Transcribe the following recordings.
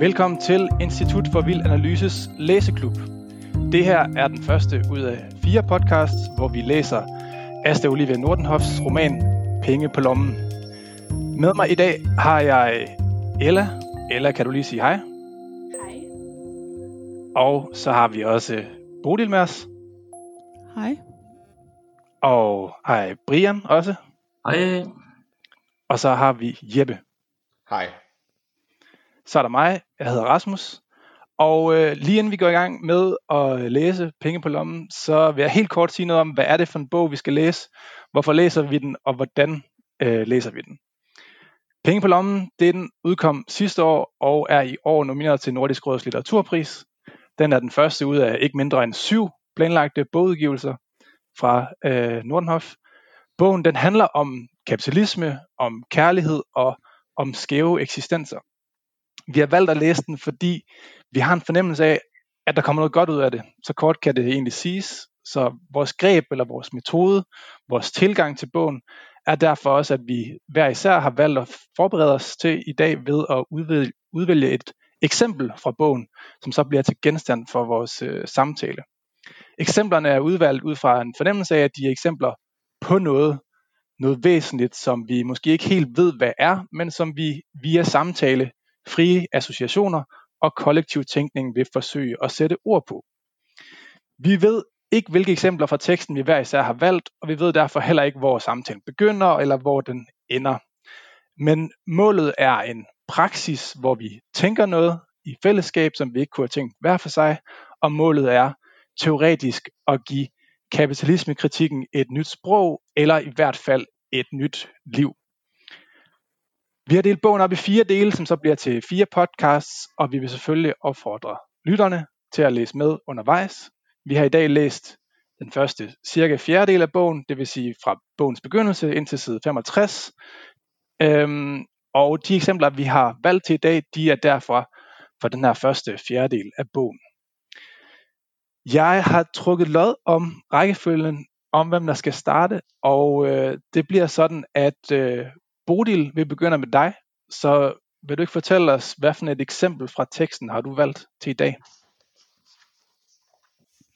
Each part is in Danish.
Velkommen til Institut for Vild Analyses læseklub. Det her er den første ud af fire podcasts, hvor vi læser Asta Olivia Nordenhofs roman Penge på lommen. Med mig i dag har jeg Ella. Ella, kan du lige sige hej? Hej. Og så har vi også Bodil med os. Hej. Og hej Brian også. Hej. Og så har vi Jeppe. Hej. Så er der mig. Jeg hedder Rasmus. Og øh, lige inden vi går i gang med at læse Penge på lommen, så vil jeg helt kort sige noget om, hvad er det for en bog, vi skal læse, hvorfor læser vi den, og hvordan øh, læser vi den. Penge på lommen, det den udkom sidste år, og er i år nomineret til Nordisk Råds Litteraturpris. Den er den første ud af ikke mindre end syv planlagte bogudgivelser fra øh, Nordenhof. Bogen den handler om kapitalisme, om kærlighed og om skæve eksistenser. Vi har valgt at læse den, fordi vi har en fornemmelse af, at der kommer noget godt ud af det. Så kort kan det egentlig siges. Så vores greb eller vores metode, vores tilgang til bogen, er derfor også, at vi hver især har valgt at forberede os til i dag ved at udvælge, udvælge et eksempel fra bogen, som så bliver til genstand for vores øh, samtale. Eksemplerne er udvalgt ud fra en fornemmelse af, at de er eksempler på noget, noget væsentligt, som vi måske ikke helt ved, hvad er, men som vi via samtale frie associationer og kollektiv tænkning vil forsøge at sætte ord på. Vi ved ikke, hvilke eksempler fra teksten vi hver især har valgt, og vi ved derfor heller ikke, hvor samtalen begynder eller hvor den ender. Men målet er en praksis, hvor vi tænker noget i fællesskab, som vi ikke kunne have tænkt hver for sig, og målet er teoretisk at give kapitalismekritikken et nyt sprog, eller i hvert fald et nyt liv. Vi har delt bogen op i fire dele, som så bliver til fire podcasts, og vi vil selvfølgelig opfordre lytterne til at læse med undervejs. Vi har i dag læst den første cirka fjerdedel af bogen, det vil sige fra bogens begyndelse ind til side 65. Øhm, og de eksempler, vi har valgt til i dag, de er derfor fra den her første fjerdedel af bogen. Jeg har trukket lod om rækkefølgen, om hvem der skal starte, og øh, det bliver sådan, at øh, Bodil, vi begynder med dig. Så vil du ikke fortælle os, hvad for et eksempel fra teksten har du valgt til i dag?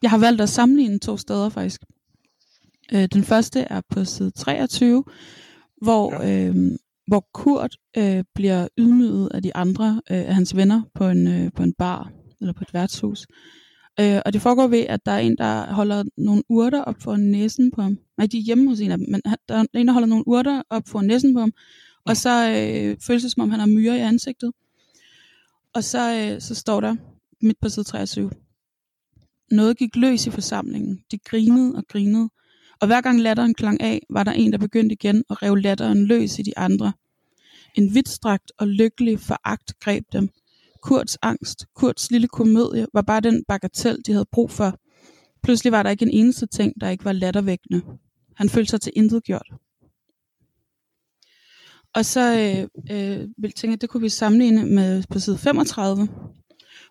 Jeg har valgt at sammenligne to steder faktisk. Øh, den første er på side 23, hvor, ja. øh, hvor Kurt øh, bliver ydmyget af de andre øh, af hans venner på en, øh, på en bar eller på et værtshus. Øh, og det foregår ved, at der er en, der holder nogle urter op for næsen på ham. Nej, de er hjemme hos en af dem, men der er en, der holder nogle urter op for næsen på ham. Og så øh, føles det, som om han har myre i ansigtet. Og så, øh, så står der midt på side 23. Noget gik løs i forsamlingen. De grinede og grinede. Og hver gang latteren klang af, var der en, der begyndte igen og rev latteren løs i de andre. En vidtstrakt og lykkelig foragt greb dem. Kurts angst, Kurts lille komedie, var bare den bagatel, de havde brug for. Pludselig var der ikke en eneste ting, der ikke var lattervækkende. Han følte sig til intet gjort. Og så øh, øh, vil jeg tænke, at det kunne vi sammenligne med på side 35,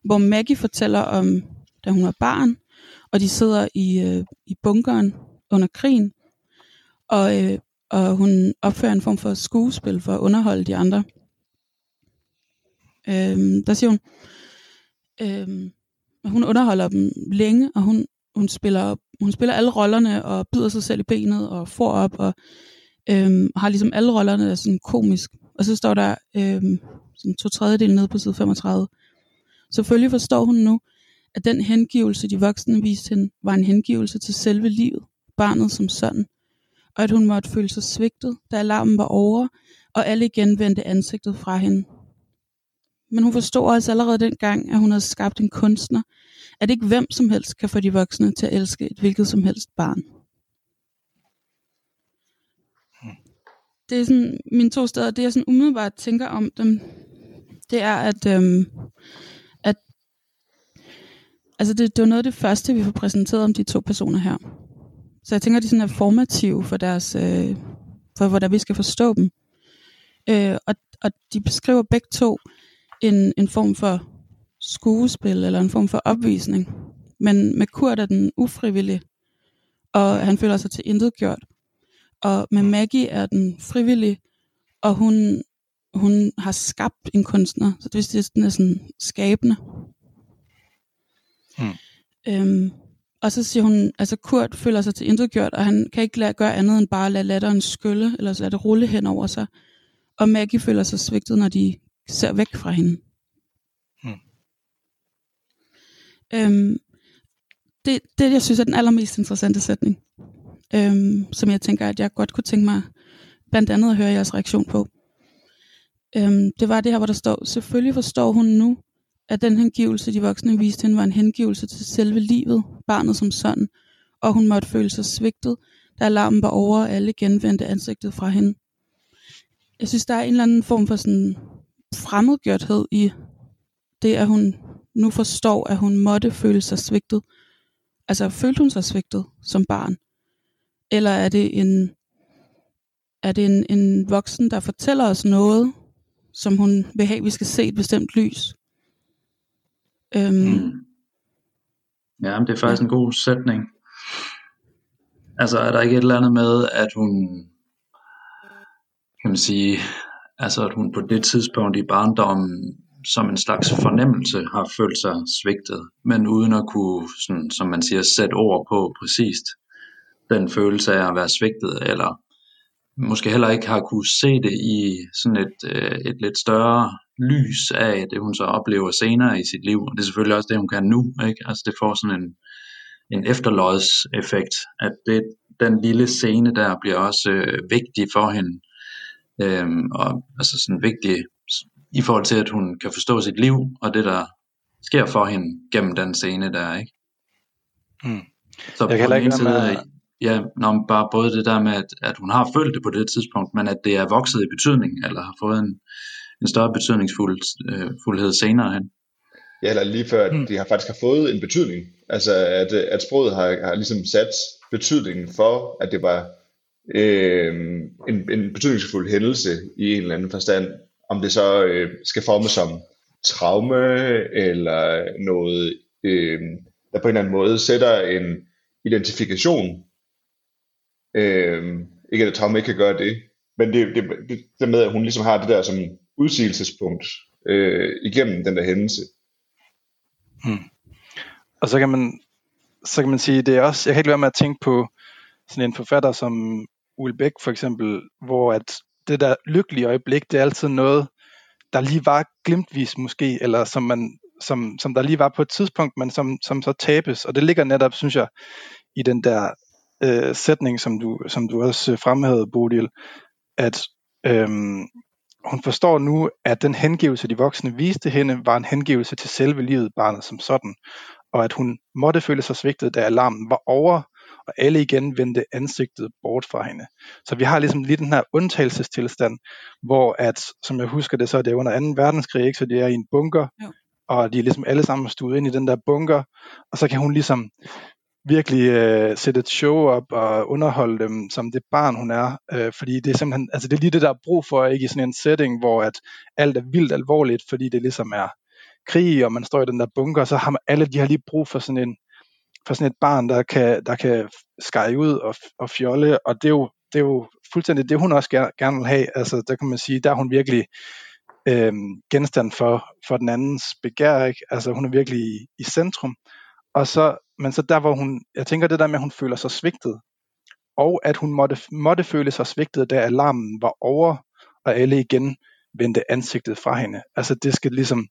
hvor Maggie fortæller om, da hun var barn, og de sidder i, øh, i bunkeren under krigen, og, øh, og hun opfører en form for skuespil for at underholde de andre. Øhm, der siger hun, øhm, hun underholder dem længe, og hun, hun, spiller, hun spiller alle rollerne, og bider sig selv i benet, og får op, og øhm, har ligesom alle rollerne sådan komisk. Og så står der øhm, sådan to tredjedel nede på side 35. Selvfølgelig forstår hun nu, at den hengivelse, de voksne viste hende, var en hengivelse til selve livet, barnet som sådan, og at hun måtte føle sig svigtet, da alarmen var over, og alle igen vendte ansigtet fra hende. Men hun forstod også allerede dengang, at hun havde skabt en kunstner, at ikke hvem som helst kan få de voksne til at elske et hvilket som helst barn. Det er sådan, mine to steder, det jeg sådan umiddelbart tænker om dem, det er, at, øhm, at altså det, det var noget af det første, vi får præsenteret om de to personer her. Så jeg tænker, at de sådan er formative for deres, øh, for hvordan vi skal forstå dem. Øh, og, og de beskriver begge to en, en form for skuespil, eller en form for opvisning. Men med Kurt er den ufrivillig, og han føler sig til intet gjort. Og med Maggie er den frivillig, og hun, hun har skabt en kunstner, så det er sådan, er sådan skabende. Hmm. Øhm, og så siger hun, altså Kurt føler sig til intet gjort, og han kan ikke lade, gøre andet end bare lade latteren skylle, eller lade det rulle hen over sig. Og Maggie føler sig svigtet, når de ser væk fra hende. Hmm. Øhm, det, det, jeg synes er den allermest interessante sætning, øhm, som jeg tænker, at jeg godt kunne tænke mig blandt andet at høre jeres reaktion på. Øhm, det var det her, hvor der står, selvfølgelig forstår hun nu, at den hengivelse, de voksne viste hende, var en hengivelse til selve livet, barnet som sådan, og hun måtte føle sig svigtet, da alarmen var over, og alle genvendte ansigtet fra hende. Jeg synes, der er en eller anden form for sådan fremmedgjorthed i det, at hun nu forstår, at hun måtte føle sig svigtet. Altså, følte hun sig svigtet som barn? Eller er det en, er det en, en voksen, der fortæller os noget, som hun vil have, vi skal se et bestemt lys? Øhm, mm. Ja, men det er faktisk ja. en god sætning. Altså, er der ikke et eller andet med, at hun, kan man sige, altså at hun på det tidspunkt i barndommen som en slags fornemmelse har følt sig svigtet, men uden at kunne, sådan, som man siger, sætte ord på præcist den følelse af at være svigtet, eller måske heller ikke har kunne se det i sådan et, øh, et lidt større lys af det, hun så oplever senere i sit liv. Og det er selvfølgelig også det, hun kan nu. Ikke? Altså det får sådan en, en efterløjseffekt, at det, den lille scene der bliver også øh, vigtig for hende. Øhm, og altså sådan vigtig i forhold til, at hun kan forstå sit liv, og det der sker for hende gennem den scene der, ikke? Mm. Så jeg på den ene side, med... ja, når bare både det der med, at, at hun har følt det på det tidspunkt, men at det er vokset i betydning, eller har fået en, en større betydningsfuldhed øh, senere hen. Ja, eller lige før, at mm. de har faktisk har fået en betydning. Altså, at, at sproget har, har ligesom sat betydningen for, at det var øh, en, en betydningsfuld hændelse i en eller anden forstand, om det så øh, skal formes som traume, eller noget, øh, der på en eller anden måde sætter en identifikation. Øh, ikke at traume ikke kan gøre det, men det, det, det, det med, at hun ligesom har det der som udsigelsespunkt øh, igennem den der hændelse. Hmm. Og så kan man så kan man sige, det er også, jeg kan ikke lade være med at tænke på sådan en forfatter som Uwe Bæk for eksempel, hvor at det der lykkelige øjeblik, det er altid noget, der lige var glimtvis måske, eller som, man, som, som der lige var på et tidspunkt, men som, som så tabes. Og det ligger netop, synes jeg, i den der øh, sætning, som du, som du også fremhævede, Bodil, at øhm, hun forstår nu, at den hengivelse, de voksne viste hende, var en hengivelse til selve livet, barnet som sådan, og at hun måtte føle sig svigtet, da alarmen var over, og alle igen vendte ansigtet bort fra hende. Så vi har ligesom lige den her undtagelsestilstand, hvor at, som jeg husker det, så er det under 2. verdenskrig, ikke? så det er i en bunker, ja. og de er ligesom alle sammen stået ind i den der bunker, og så kan hun ligesom virkelig øh, sætte et show op og underholde dem som det barn hun er, øh, fordi det er simpelthen, altså det er lige det der er brug for, ikke i sådan en setting, hvor at alt er vildt alvorligt, fordi det ligesom er krig, og man står i den der bunker, så har man, alle de har lige brug for sådan en, for sådan et barn, der kan, der kan skære ud og, og fjolle, og det er jo, det er jo fuldstændig det, hun også gerne, gerne vil have. Altså, der kan man sige, der er hun virkelig øh, genstand for, for den andens begær, ikke? Altså, hun er virkelig i, i centrum. Og så, men så der, hvor hun, jeg tænker det der med, at hun føler sig svigtet, og at hun måtte, måtte føle sig svigtet, da alarmen var over, og alle igen vendte ansigtet fra hende. Altså det skal ligesom,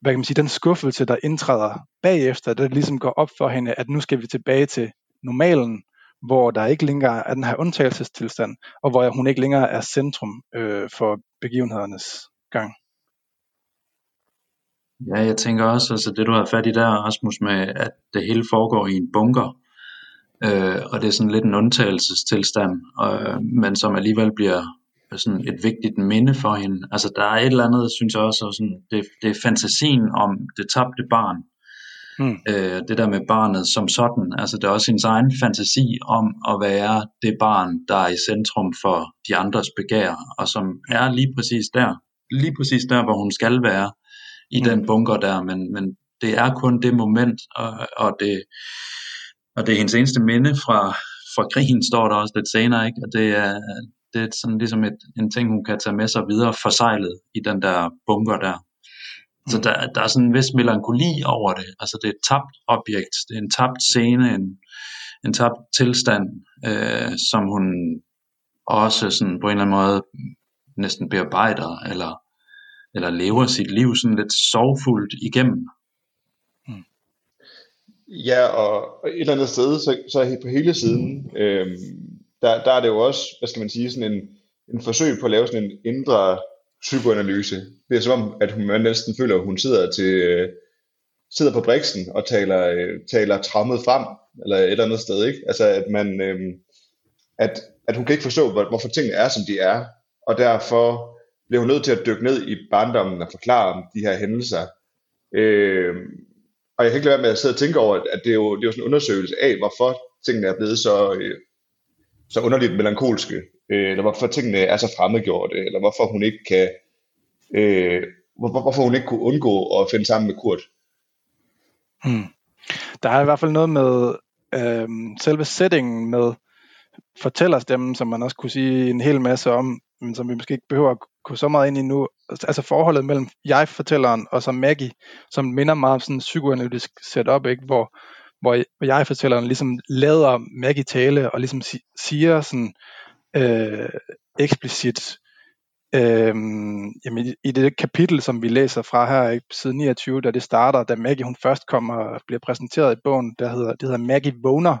hvad kan man sige, den skuffelse, der indtræder bagefter, der ligesom går op for hende, at nu skal vi tilbage til normalen, hvor der ikke længere er den her undtagelsestilstand, og hvor hun ikke længere er centrum øh, for begivenhedernes gang. Ja, jeg tænker også, altså det du har fat i der, Rasmus, med at det hele foregår i en bunker, øh, og det er sådan lidt en undtagelsestilstand, øh, men som alligevel bliver sådan et vigtigt minde for hende. Altså der er et eller andet, synes jeg også, sådan, det, det er fantasien om det tabte barn. Mm. Øh, det der med barnet som sådan. Altså det er også hendes egen fantasi om at være det barn, der er i centrum for de andres begær, og som er lige præcis der, lige præcis der, hvor hun skal være i mm. den bunker der, men, men det er kun det moment, og, og, det, og det er hendes eneste minde fra, fra krigen, står der også lidt senere, ikke? og det er, det er sådan ligesom et, en ting, hun kan tage med sig videre forsejlet i den der bunker der. Så mm. der, der er sådan en vis melankoli over det. Altså det er et tabt objekt, det er en tabt scene, en, en tabt tilstand, øh, som hun også sådan på en eller anden måde næsten bearbejder, eller, eller lever sit liv sådan lidt sorgfuldt igennem. Mm. Ja, og et eller andet sted, så, så på hele siden, øh, der, der er det jo også, hvad skal man sige, sådan en, en forsøg på at lave sådan en indre psykoanalyse. Det er som om, at hun man næsten føler, at hun sidder til øh, sidder på briksen og taler, øh, taler trammet frem, eller et eller andet sted, ikke? Altså, at man, øh, at, at hun kan ikke forstå, hvor, hvorfor tingene er, som de er, og derfor bliver hun nødt til at dykke ned i barndommen og forklare om de her hændelser. Øh, og jeg kan ikke lade være med at sidde og tænke over, at det er jo, det er jo sådan en undersøgelse af, hvorfor tingene er blevet så, øh, så underligt melankolske, øh, eller hvorfor tingene er så fremmedgjorte, eller hvorfor hun ikke kan, øh, hvor, hvorfor hun ikke kunne undgå at finde sammen med Kurt. Hmm. Der er i hvert fald noget med øh, selve settingen med fortællerstemmen, som man også kunne sige en hel masse om, men som vi måske ikke behøver at gå så meget ind i nu. Altså forholdet mellem jeg-fortælleren og så Maggie, som minder meget om sådan en psykoanalytisk setup, ikke? Hvor, hvor jeg-fortælleren ligesom lader Maggie tale og ligesom siger sådan øh, eksplicit, øh, jamen i, i det kapitel, som vi læser fra her, ikke, side 29, da det starter, da Maggie hun først kommer og bliver præsenteret i bogen, der hedder, det hedder Maggie vågner,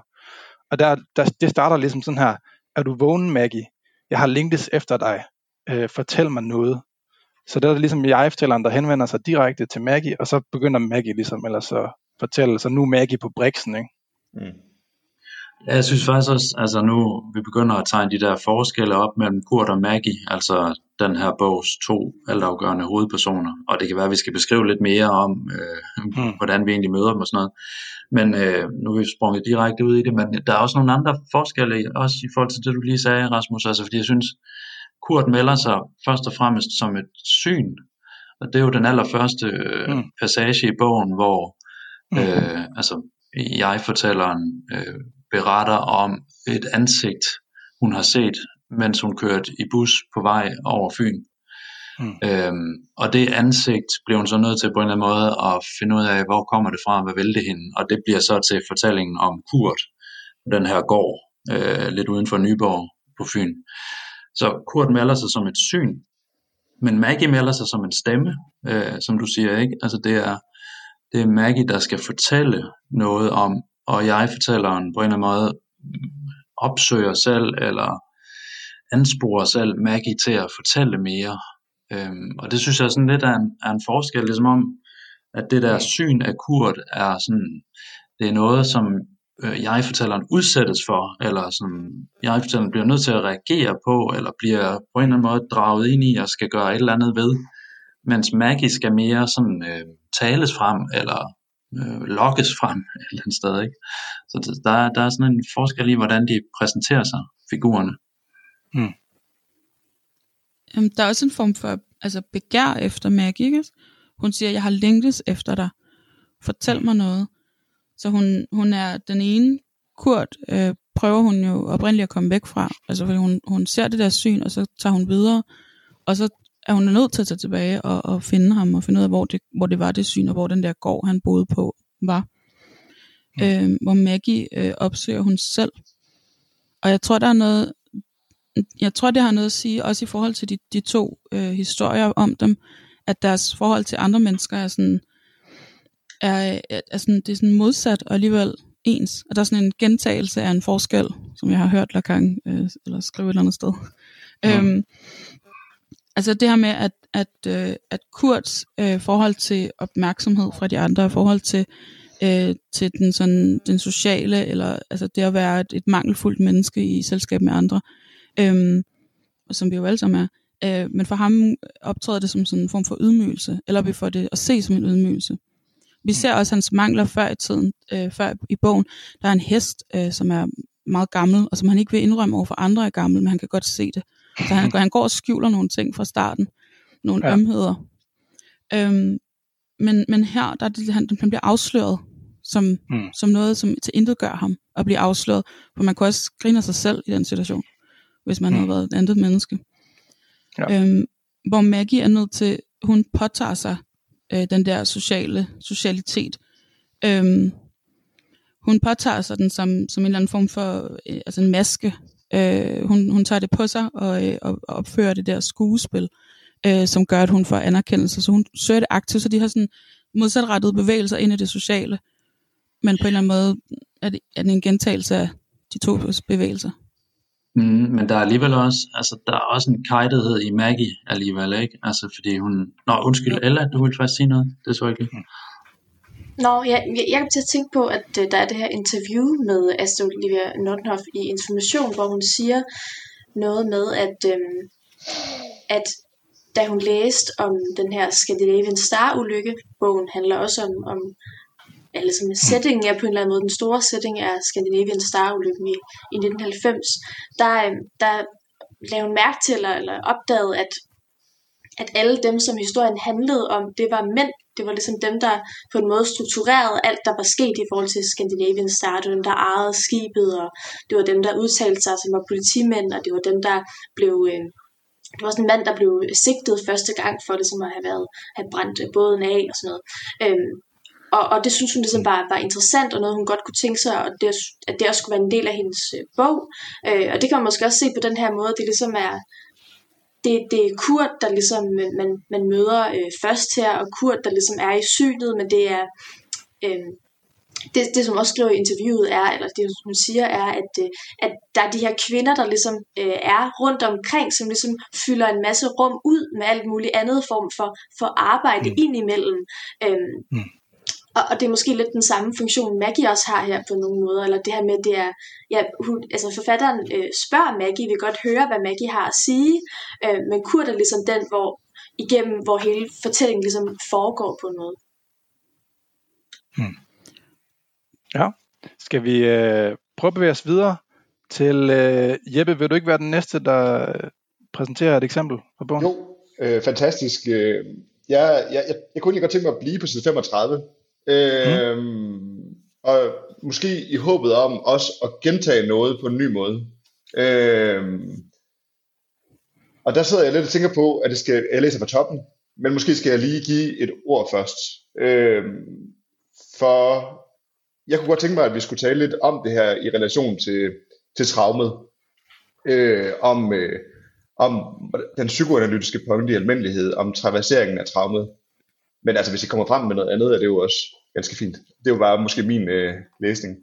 og der, der, det starter ligesom sådan her, er du vågen Maggie? Jeg har linkes efter dig. Øh, fortæl mig noget. Så det er ligesom jeg-fortælleren, der henvender sig direkte til Maggie, og så begynder Maggie ligesom ellers så fortælle, så nu Maggie på briksen, ikke? Mm. Ja, jeg synes faktisk også, altså nu vi begynder at tegne de der forskelle op mellem Kurt og Maggie, altså den her bogs to altafgørende hovedpersoner, og det kan være, at vi skal beskrive lidt mere om, øh, mm. hvordan vi egentlig møder dem og sådan noget. Men øh, nu er vi sprunget direkte ud i det, men der er også nogle andre forskelle, også i forhold til det, du lige sagde, Rasmus, altså fordi jeg synes, Kurt melder sig først og fremmest som et syn, og det er jo den allerførste øh, mm. passage i bogen, hvor mm. øh, altså jeg-fortælleren øh, beretter om et ansigt, hun har set, mens hun kørte i bus på vej over Fyn. Mm. Øhm, og det ansigt bliver hun så nødt til på en eller anden måde at finde ud af, hvor kommer det fra, hvad vil det hende? Og det bliver så til fortællingen om Kurt, den her gård, øh, lidt uden for Nyborg på Fyn. Så Kurt melder sig som et syn, men Maggie melder sig som en stemme, øh, som du siger, ikke? Altså det er, det er Maggie, der skal fortælle noget om, og jeg-fortælleren på en eller anden måde opsøger selv, eller ansporer selv Maggie til at fortælle mere. Øhm, og det synes jeg sådan lidt er en, er en forskel, ligesom om, at det der syn af Kurt er sådan, det er noget, som øh, jeg-fortælleren udsættes for, eller som jeg-fortælleren bliver nødt til at reagere på, eller bliver på en eller anden måde draget ind i og skal gøre et eller andet ved, mens Maggie skal mere sådan øh, tales frem, eller øh, lokkes frem et eller andet sted. Ikke? Så der, der er sådan en forskel i, hvordan de præsenterer sig, figurerne. Hmm. Jamen, der er også en form for altså, begær efter Maggie, ikke? Hun siger, jeg har længtes efter dig. Fortæl mig noget. Så hun, hun er den ene Kurt, øh, prøver hun jo oprindeligt at komme væk fra. Altså, fordi hun, hun ser det der syn, og så tager hun videre. Og så er hun nødt til at tage tilbage og, og finde ham, og finde ud af, hvor det, hvor det var det syn, og hvor den der gård, han boede på, var. Mm. Øh, hvor Maggie øh, opsøger hun selv. Og jeg tror, der er noget, jeg tror, det har noget at sige, også i forhold til de, de to øh, historier om dem, at deres forhold til andre mennesker er sådan, er, er, sådan, det er sådan modsat og alligevel ens. Og der er sådan en gentagelse af en forskel, som jeg har hørt Lacan øh, eller skrive et eller andet sted. Mm. Øhm, altså det her med, at, at, øh, at Kurts øh, forhold til opmærksomhed fra de andre, forhold til, øh, til den, sådan, den sociale, eller altså det at være et, et mangelfuldt menneske i selskab med andre, øh, som vi jo alle sammen er, øh, men for ham optræder det som sådan en form for ydmygelse, eller vi får det at se som en ydmygelse. Vi ser også hans mangler før i tiden, øh, før i bogen. Der er en hest, øh, som er meget gammel, og som han ikke vil indrømme over for andre er gammel, men han kan godt se det. Så han, han går og skjuler nogle ting fra starten. nogle ja. ømheder. Øhm, men, men her, der er det, han, han bliver afsløret som, mm. som noget, som til intet gør ham at blive afsløret. For man kunne også grine sig selv i den situation, hvis man mm. havde været et andet menneske. Ja. Øhm, hvor Maggie er nødt til, hun påtager sig øh, den der sociale socialitet. Øhm, hun påtager sig den som, som en eller anden form for øh, altså en maske. Øh, hun, hun tager det på sig og, øh, og, opfører det der skuespil, øh, som gør, at hun får anerkendelse. Så hun søger det aktivt, så de har sådan modsatrettede bevægelser ind i det sociale. Men på en eller anden måde er det, er det en gentagelse af de to bevægelser. Mm, men der er alligevel også, altså der er også en kajtethed i Maggie alligevel, ikke? Altså fordi hun, nå undskyld, Ella, du ville faktisk sige noget, det så ikke. Nå, ja, jeg, jeg kan til at tænke på, at uh, der er det her interview med Astrid Olivia Nordhoff i Information, hvor hun siger noget med, at, øhm, at da hun læste om den her Scandinavian Star-ulykke, bogen handler også om, om eller som settingen er på en eller anden måde, den store setting er Scandinavian Star-ulykken i, i 1990, der, øhm, der lavede hun mærke til, eller, eller opdagede, at, at alle dem, som historien handlede om, det var mænd. Det var ligesom dem, der på en måde strukturerede alt, der var sket i forhold til Scandinavian Star. Det var dem, der ejede skibet, og det var dem, der udtalte sig, som var politimænd, og det var dem, der blev... Øh, det var sådan en mand, der blev sigtet første gang for det, som at have, været, have brændt båden af og sådan noget. Øhm, og, og det synes hun ligesom var, var interessant, og noget hun godt kunne tænke sig, og det, at det også skulle være en del af hendes øh, bog. Øh, og det kan man måske også se på den her måde, det ligesom er, det, det er Kurt, der ligesom øh, man, man møder øh, først her, og Kurt, der ligesom er i synet, men det er, øh, det, det som også skriver i interviewet er, eller det hun siger er, at, øh, at der er de her kvinder, der ligesom øh, er rundt omkring, som ligesom fylder en masse rum ud med alt muligt andet form for, for arbejde mm. ind imellem. Øh, mm. Og, og det er måske lidt den samme funktion, Maggie også har her på nogle måder, eller det her med, det er, ja, hun, altså forfatteren øh, spørger Maggie, vil godt høre, hvad Maggie har at sige, øh, men Kurt er ligesom den, hvor igennem, hvor hele fortællingen ligesom foregår på noget. Hmm. Ja, skal vi øh, prøve at bevæge os videre til øh, Jeppe, vil du ikke være den næste, der øh, præsenterer et eksempel på bogen? Jo, øh, fantastisk. Øh, jeg, jeg, jeg, jeg kunne lige godt tænke mig at blive på side 35, Øh, mm. Øhm, og måske i håbet om også at gentage noget på en ny måde. Øh, og der sidder jeg lidt og tænker på, at det skal, jeg læser fra toppen, men måske skal jeg lige give et ord først. Øh, for jeg kunne godt tænke mig, at vi skulle tale lidt om det her i relation til, til traumet. Øh, om, øh, om den psykoanalytiske punkt i almindelighed, om traverseringen af traumet. Men altså, hvis I kommer frem med noget andet, er det jo også ganske fint. Det var bare måske min øh, læsning.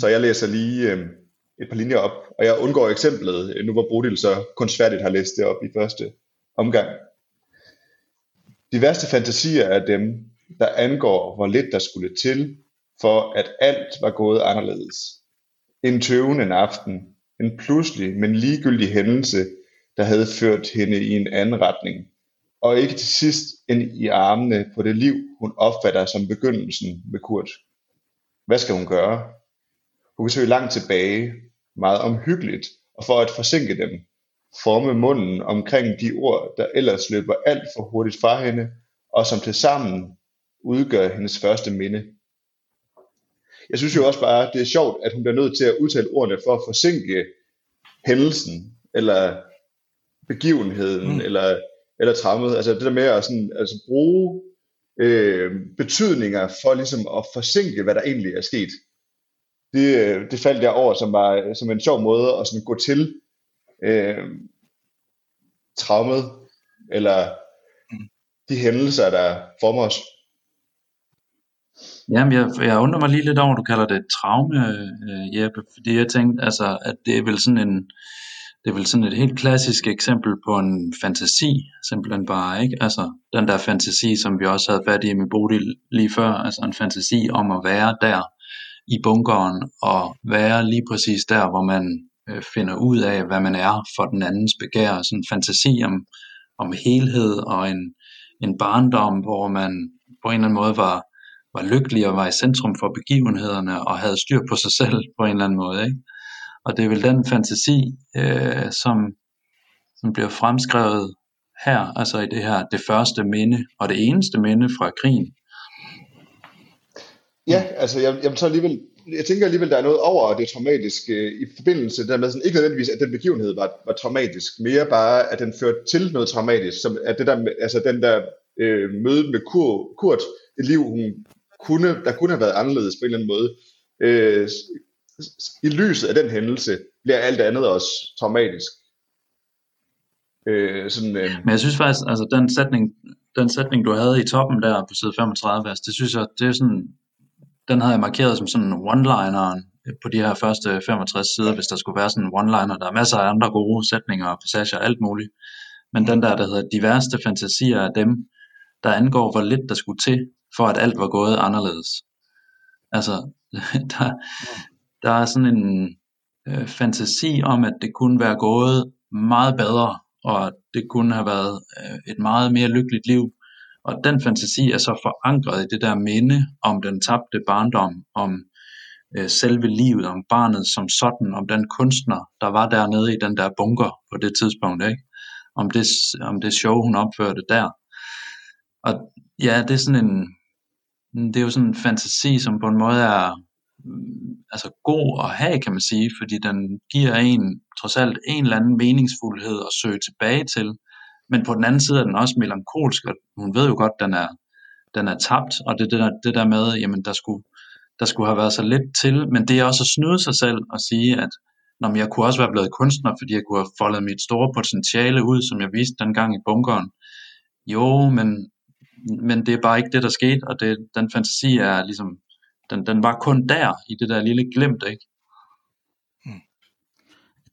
Så jeg læser lige øh, et par linjer op, og jeg undgår eksemplet, nu hvor Bodil så kunstfærdigt har læst det op i første omgang. De værste fantasier er dem, der angår, hvor lidt der skulle til, for at alt var gået anderledes. En tøvende en aften, en pludselig, men ligegyldig hændelse, der havde ført hende i en anden retning, og ikke til sidst ind i armene på det liv, hun opfatter som begyndelsen med Kurt. Hvad skal hun gøre? Hun kan søge langt tilbage, meget omhyggeligt, og for at forsinke dem, forme munden omkring de ord, der ellers løber alt for hurtigt fra hende, og som til sammen udgør hendes første minde. Jeg synes jo også bare, det er sjovt, at hun bliver nødt til at udtale ordene for at forsinke hændelsen, eller begivenheden, mm. eller eller trammet. Altså det der med at sådan, altså bruge øh, betydninger for ligesom at forsinke, hvad der egentlig er sket. Det, øh, det faldt jeg over som, var, som en sjov måde at sådan gå til øh, traumet, eller de hændelser, der former os. Jamen, jeg, jeg undrer mig lige lidt over, at du kalder det traume, øh, Jeppe, fordi jeg tænkte, altså, at det er vel sådan en, det er vel sådan et helt klassisk eksempel på en fantasi, simpelthen bare, ikke? Altså, den der fantasi, som vi også havde fat i med Bodil lige før, altså en fantasi om at være der i bunkeren, og være lige præcis der, hvor man øh, finder ud af, hvad man er for den andens begær, sådan en fantasi om, om helhed og en, en barndom, hvor man på en eller anden måde var, var lykkelig og var i centrum for begivenhederne og havde styr på sig selv på en eller anden måde, ikke? Og det er vel den fantasi, øh, som, som bliver fremskrevet her, altså i det her, det første minde, og det eneste minde fra krigen. Ja, altså jeg, jeg, så alligevel, jeg tænker alligevel, der er noget over det traumatiske øh, i forbindelse der med sådan, ikke nødvendigvis, at den begivenhed var, var traumatisk, mere bare, at den førte til noget traumatisk, som at det der, altså den der øh, møde med Kurt, Kurt, et liv, hun kunne, der kunne have været anderledes på en eller anden måde, øh, i lyset af den hændelse, bliver alt andet også traumatisk. Øh, sådan, øh... Men jeg synes faktisk, altså den sætning, den sætning, du havde i toppen der på side 35, altså, det synes jeg, det er sådan, den havde jeg markeret som sådan one-lineren på de her første 65 sider, hvis der skulle være sådan en one-liner. Der er masser af andre gode sætninger og passager og alt muligt. Men den der, der hedder de værste fantasier af dem, der angår, hvor lidt der skulle til, for at alt var gået anderledes. Altså, der, der er sådan en øh, fantasi om, at det kunne være gået meget bedre, og at det kunne have været øh, et meget mere lykkeligt liv. Og den fantasi er så forankret i det der minde om den tabte barndom, om øh, selve livet, om barnet som sådan, om den kunstner, der var dernede i den der bunker på det tidspunkt, ikke? Om, det, om det show, hun opførte der. Og ja, det er sådan en, det er jo sådan en fantasi, som på en måde er altså god at have, kan man sige, fordi den giver en trods alt en eller anden meningsfuldhed at søge tilbage til. Men på den anden side er den også melankolsk, og hun ved jo godt, at den er, den er tabt, og det, det, der, det der med, jamen der skulle, der skulle have været så lidt til, men det er også at snyde sig selv og sige, at når jeg kunne også være blevet kunstner, fordi jeg kunne have foldet mit store potentiale ud, som jeg viste dengang i bunkeren. Jo, men men det er bare ikke det, der skete, og det, den fantasi er ligesom, den, den var kun der, i det der lille glimt, ikke? Hmm.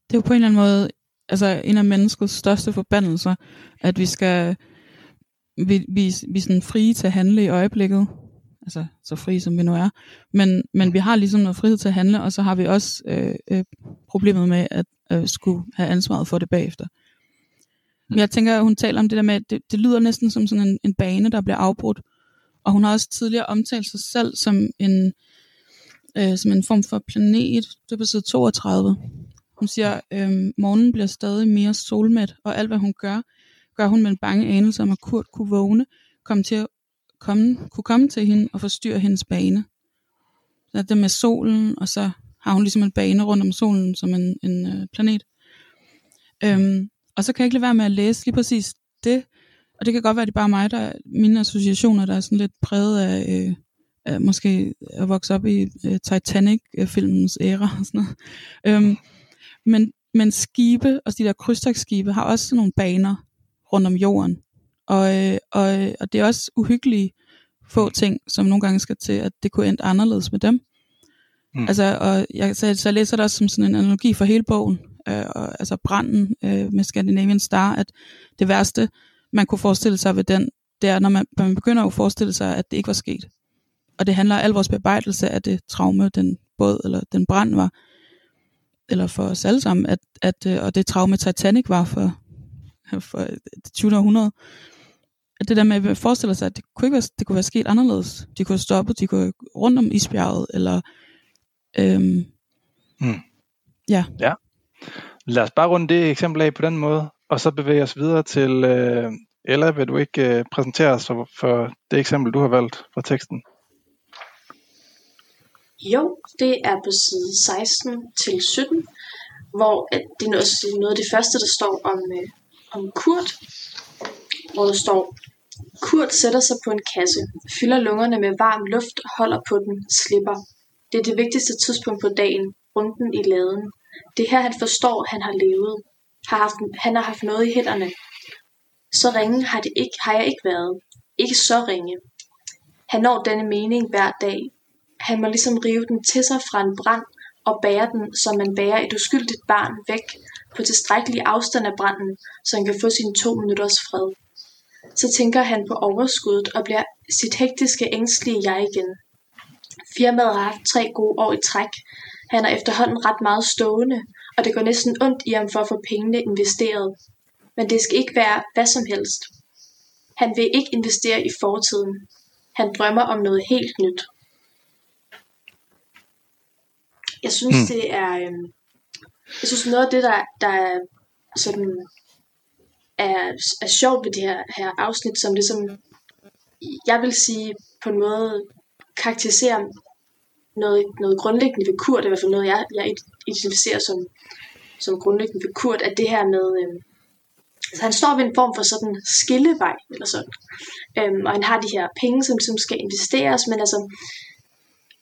Det er jo på en eller anden måde, altså en af menneskets største forbandelser, at vi skal, vi, vi, vi er sådan frie til at handle i øjeblikket, altså så fri som vi nu er, men, men vi har ligesom noget frihed til at handle, og så har vi også øh, øh, problemet med at øh, skulle have ansvaret for det bagefter. Men jeg tænker, at hun taler om det der med, at det, det lyder næsten som sådan en, en bane, der bliver afbrudt. Og hun har også tidligere omtalt sig selv som en, øh, som en form for planet. Det er på side 32. Hun siger, øh, morgenen bliver stadig mere solmæt, og alt hvad hun gør, gør hun med en bange anelse om, at Kurt kunne vågne, komme til at komme, kunne komme til hende og forstyrre hendes bane. Så det med solen, og så har hun ligesom en bane rundt om solen som en, en øh, planet. Øhm, og så kan jeg ikke lade være med at læse lige præcis det. Og det kan godt være, at det er bare mig, der mine associationer, der er sådan lidt præget af, øh, af måske at vokse op i øh, Titanic-filmens æra og sådan noget. Øhm, men, men skibe, og de der krydstogsskibe, har også sådan nogle baner rundt om jorden. Og, øh, og, og det er også uhyggelige få ting, som nogle gange skal til, at det kunne ende anderledes med dem. Mm. Altså, og jeg, så, så jeg læser det også som sådan en analogi for hele bogen øh, og, altså branden øh, med Scandinavian Star, at det værste, man kunne forestille sig ved den, det er, når man, man begynder at forestille sig, at det ikke var sket. Og det handler al vores bearbejdelse af det traume, den båd eller den brand var, eller for os alle sammen, at, at, øh, og det traume Titanic var for, for det 20. århundrede, at det der med at forestille sig, at det kunne, ikke være, det kunne være sket anderledes. De kunne have stoppet, de kunne rundt om isbjerget, eller øhm, hmm. ja. ja. Lad os bare runde det eksempel af på den måde, og så bevæge os videre til, øh, Ella, vil du ikke øh, præsentere os for, for det eksempel, du har valgt fra teksten? Jo, det er på side 16 til 17, hvor at det er altså, noget af det første, der står om, øh, om Kurt, hvor der står, Kurt sætter sig på en kasse, fylder lungerne med varm luft, holder på den, slipper. Det er det vigtigste tidspunkt på dagen, runden i laden. Det er her han forstår han har levet, har haft, han har haft noget i hænderne. Så ringe har, det ikke, har jeg ikke været. Ikke så ringe. Han når denne mening hver dag. Han må ligesom rive den til sig fra en brand og bære den, som man bærer et uskyldigt barn væk på tilstrækkelig afstand af branden, så han kan få sine to minutters fred. Så tænker han på overskuddet og bliver sit hektiske, ængstlige jeg igen. Firmaet har haft tre gode år i træk, han er efterhånden ret meget stående, og det går næsten ondt i ham for at få pengene investeret. Men det skal ikke være hvad som helst. Han vil ikke investere i fortiden. Han drømmer om noget helt nyt. Jeg synes, mm. det er... Øh, jeg synes, noget af det, der, der er sådan er, er sjovt ved det her, her afsnit, som det som jeg vil sige på en måde karakteriserer noget, noget grundlæggende ved Kurt, i hvert fald noget, jeg, jeg identificerer som, som grundlæggende ved Kurt, at det her med, øh, altså han står ved en form for sådan skillevej, eller sådan, øhm, og han har de her penge, som, som skal investeres, men altså,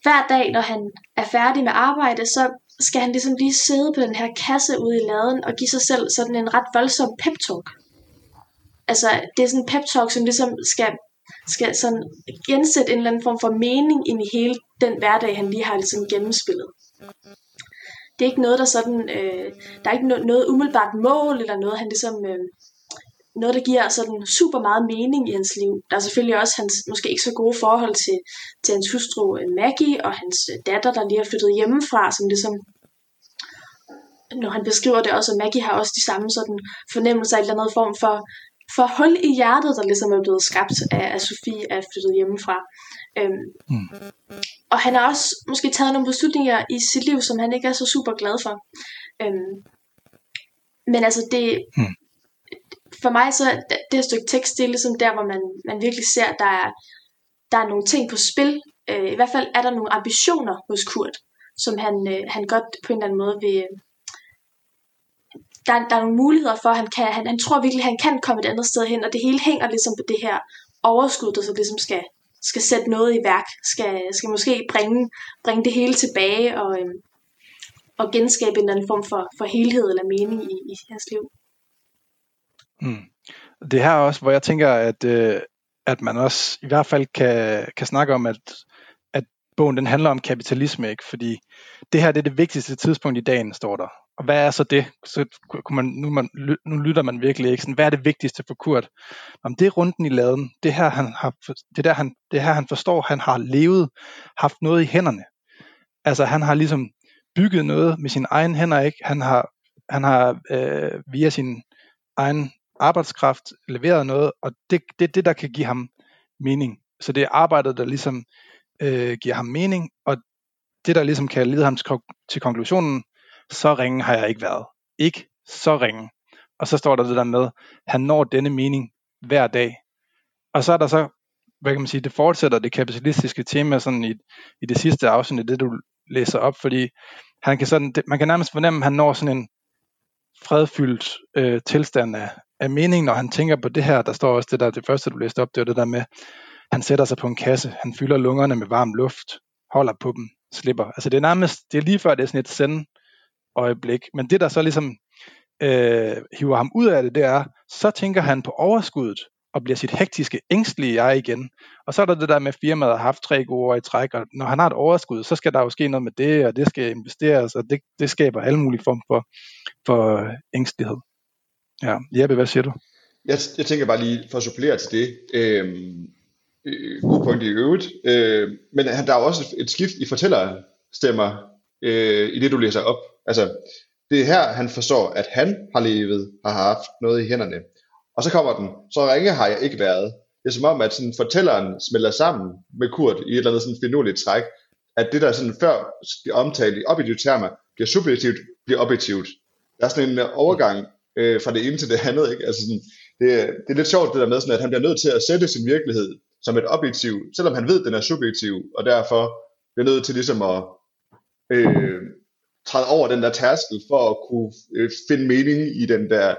hver dag, når han er færdig med arbejde, så skal han ligesom lige sidde på den her kasse ude i laden og give sig selv sådan en ret voldsom pep talk. Altså, det er sådan en pep talk, som ligesom skal, skal sådan gensætte en eller anden form for mening ind i hele den hverdag, han lige har ligesom gennemspillet. Det er ikke noget, der sådan, øh, der er ikke no- noget umiddelbart mål, eller noget, han ligesom, øh, noget, der giver sådan super meget mening i hans liv. Der er selvfølgelig også hans måske ikke så gode forhold til, til hans hustru øh, Maggie og hans øh, datter, der lige har flyttet hjemmefra, som ligesom når han beskriver det også, at Maggie har også de samme sådan fornemmelser af en eller anden form for, for hul i hjertet, der ligesom er blevet skabt af, af Sofie at flyttet hjemmefra. Øhm, mm. Og han har også måske taget nogle beslutninger i sit liv, som han ikke er så super glad for. Øhm, men altså det, mm. for mig så det, det stykke tekst, det er ligesom der, hvor man, man virkelig ser, at der er, der er nogle ting på spil. Øh, I hvert fald er der nogle ambitioner hos Kurt, som han, øh, han godt på en eller anden måde vil, der, der er nogle muligheder for, at han, kan, han, han tror virkelig, at han kan komme et andet sted hen, og det hele hænger ligesom på det her overskud, der så ligesom skal, skal sætte noget i værk, skal, skal måske bringe, bringe det hele tilbage og, øhm, og genskabe en eller anden form for, for helhed eller mening i, i hans liv. Mm. Det her også, hvor jeg tænker, at, øh, at man også i hvert fald kan, kan snakke om, at, at bogen den handler om kapitalisme, ikke? fordi det her det er det vigtigste tidspunkt i dagen, står der. Og hvad er så det? Så kunne man, nu, man, nu lytter man virkelig ikke. Sådan, hvad er det vigtigste for Kurt? Om det er runden i laden. Det her han har, det der han, det her han forstår, han har levet, haft noget i hænderne. Altså han har ligesom bygget noget med sine egne hænder, ikke? Han har, han har øh, via sin egen arbejdskraft leveret noget, og det er det, det, der kan give ham mening. Så det er arbejdet, der ligesom øh, giver ham mening, og det, der ligesom kan lede ham til konklusionen, så ringe har jeg ikke været. Ikke så ringe. Og så står der det der med, han når denne mening hver dag. Og så er der så, hvad kan man sige, det fortsætter det kapitalistiske tema sådan i, i det sidste afsnit, det du læser op, fordi han kan sådan, det, man kan nærmest fornemme, at han når sådan en fredfyldt øh, tilstand af, af mening, når han tænker på det her. Der står også det der, det første du læste op, det var det der med, han sætter sig på en kasse, han fylder lungerne med varm luft, holder på dem, slipper. Altså det er nærmest, det er lige før det er sådan et send øjeblik. Men det, der så ligesom øh, hiver ham ud af det, det er, så tænker han på overskuddet, og bliver sit hektiske, ængstlige jeg igen. Og så er der det der med, at firmaet har haft tre gode år i træk, og når han har et overskud, så skal der jo ske noget med det, og det skal investeres, og det, det skaber alle mulige form for, for ængstlighed. Ja, Jeppe, hvad siger du? Jeg, jeg tænker bare lige, for at supplere til det, øhm, øh, god point i øvrigt, øh, men der er også et skift i fortællerstemmer øh, i det, du læser op. Altså, det er her, han forstår, at han har levet, har haft noget i hænderne. Og så kommer den, så ringe har jeg ikke været. Det er som om, at sådan fortælleren smelter sammen med Kurt i et eller andet sådan finurligt træk, at det, der sådan før bliver omtalt i objektive termer, bliver subjektivt, bliver objektivt. Der er sådan en øh, overgang øh, fra det ene til det andet. Ikke? Altså sådan, det, det er lidt sjovt det der med, sådan, at han bliver nødt til at sætte sin virkelighed som et objektiv, selvom han ved, at den er subjektiv, og derfor bliver nødt til ligesom at øh, træde over den der tærskel for at kunne øh, finde mening i den der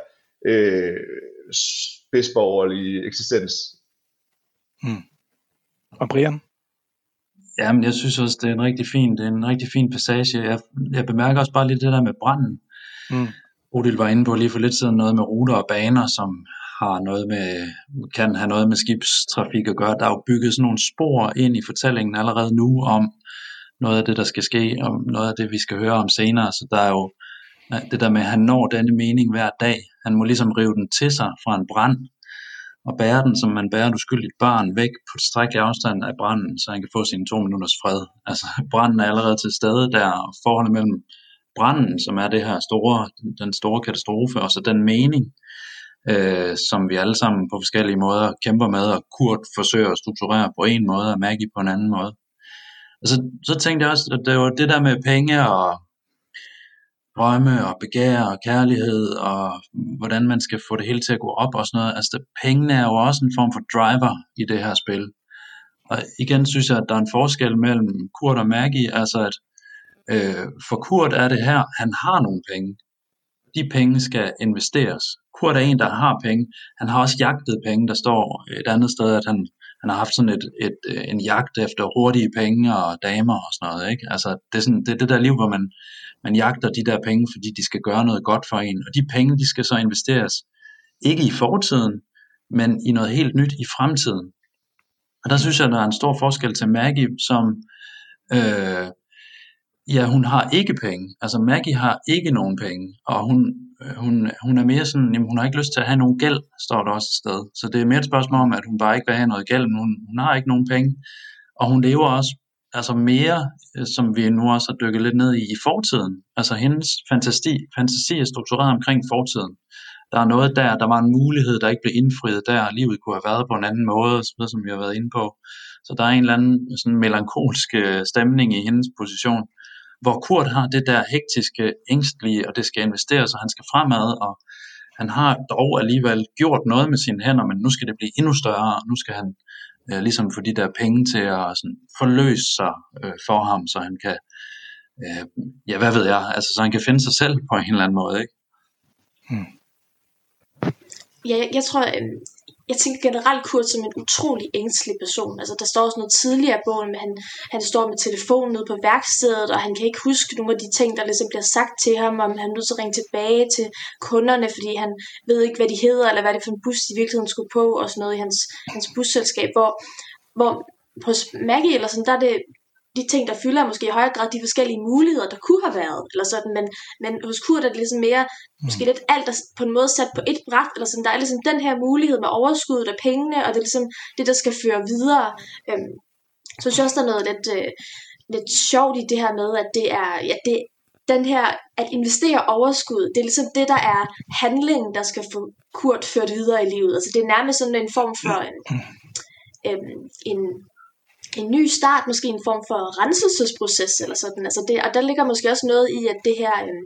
øh, spidsborgerlige eksistens. Hmm. Og Brian? Jamen, jeg synes også, det er en rigtig fin, det er en rigtig fin passage. Jeg, jeg bemærker også bare lidt det der med branden. Mm. Odil var inde på lige for lidt siden noget med ruter og baner, som har noget med, kan have noget med skibstrafik at gøre. Der er jo bygget sådan nogle spor ind i fortællingen allerede nu om, noget af det, der skal ske, og noget af det, vi skal høre om senere. Så der er jo det der med, at han når denne mening hver dag. Han må ligesom rive den til sig fra en brand, og bære den, som man bærer et uskyldigt barn væk på strækkelig afstand af branden, så han kan få sine to minutters fred. Altså, branden er allerede til stede der, og forholdet mellem branden, som er det her store, den store katastrofe, og så den mening, øh, som vi alle sammen på forskellige måder kæmper med, og Kurt forsøger at strukturere på en måde, og Maggie på en anden måde. Altså, så, så tænkte jeg også, at det var det der med penge og drømme og begær og kærlighed og hvordan man skal få det hele til at gå op og sådan noget. Altså der, pengene er jo også en form for driver i det her spil. Og igen synes jeg, at der er en forskel mellem Kurt og Maggie, altså at øh, for Kurt er det her, han har nogle penge. De penge skal investeres. Kurt er en, der har penge. Han har også jagtet penge. Der står et andet sted, at han, han har haft sådan et, et, øh, en jagt efter hurtige penge og damer og sådan noget. Ikke? Altså, det, er sådan, det er det der liv, hvor man, man jagter de der penge, fordi de skal gøre noget godt for en. Og de penge, de skal så investeres, ikke i fortiden, men i noget helt nyt i fremtiden. Og der synes jeg, der er en stor forskel til Maggie, som, øh, ja, hun har ikke penge. Altså Maggie har ikke nogen penge, og hun, Øh, hun, hun er mere sådan, jamen, hun har ikke lyst til at have nogen gæld, står der også et sted. Så det er mere et spørgsmål om, at hun bare ikke vil have noget gæld, men hun, hun har ikke nogen penge. Og hun lever også altså mere, øh, som vi nu også har dykket lidt ned i, i fortiden. Altså hendes fantasi, fantasi er struktureret omkring fortiden. Der er noget der, der var en mulighed, der ikke blev indfriet der, livet kunne have været på en anden måde, som vi har været inde på. Så der er en eller anden sådan melankolsk øh, stemning i hendes position, hvor Kurt har det der hektiske, ængstlige, og det skal investeres, og han skal fremad, og han har dog alligevel gjort noget med sine hænder, men nu skal det blive endnu større, og nu skal han øh, ligesom få de der penge til at sådan, forløse sig øh, for ham, så han kan, øh, ja hvad ved jeg, altså så han kan finde sig selv på en eller anden måde, ikke? Hmm. Ja, jeg, jeg tror, øh, jeg tænker generelt Kurt som en utrolig ængstelig person. Altså, der står også noget tidligere i bogen, men han, han står med telefonen nede på værkstedet, og han kan ikke huske nogle af de ting, der ligesom bliver sagt til ham, om han er nødt til at ringe tilbage til kunderne, fordi han ved ikke, hvad de hedder, eller hvad det er for en bus, de virkeligheden skulle på, og sådan noget i hans, hans busselskab, hvor, hvor hos Maggie eller sådan, der er det de ting, der fylder måske i højere grad de forskellige muligheder, der kunne have været, eller sådan, men, men hos Kurt er det ligesom mere, mm. måske lidt alt er på en måde sat på et bræt, eller sådan, der er ligesom den her mulighed med overskuddet af pengene, og det er ligesom det, der skal føre videre. Øhm, så synes jeg også, der er noget lidt, øh, lidt sjovt i det her med, at det er, ja, det, den her, at investere overskud, det er ligesom det, der er handlingen, der skal få Kurt ført videre i livet. Altså det er nærmest sådan en form for en, øhm, en en ny start, måske en form for renselsesproces eller sådan. Altså det, og der ligger måske også noget i, at det her øh,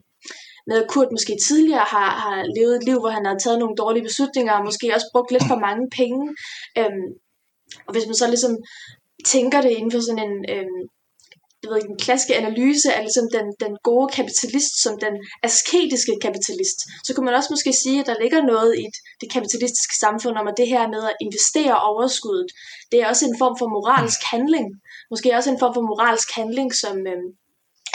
med at Kurt måske tidligere har, har levet et liv, hvor han har taget nogle dårlige beslutninger, og måske også brugt lidt for mange penge. Øhm, og hvis man så ligesom tænker det inden for sådan en, øhm, jeg ved ikke, den klassiske analyse af ligesom den, den gode kapitalist som den asketiske kapitalist, så kunne man også måske sige, at der ligger noget i det kapitalistiske samfund om, at det her med at investere overskuddet, det er også en form for moralsk handling. Måske også en form for moralsk handling, som, øh,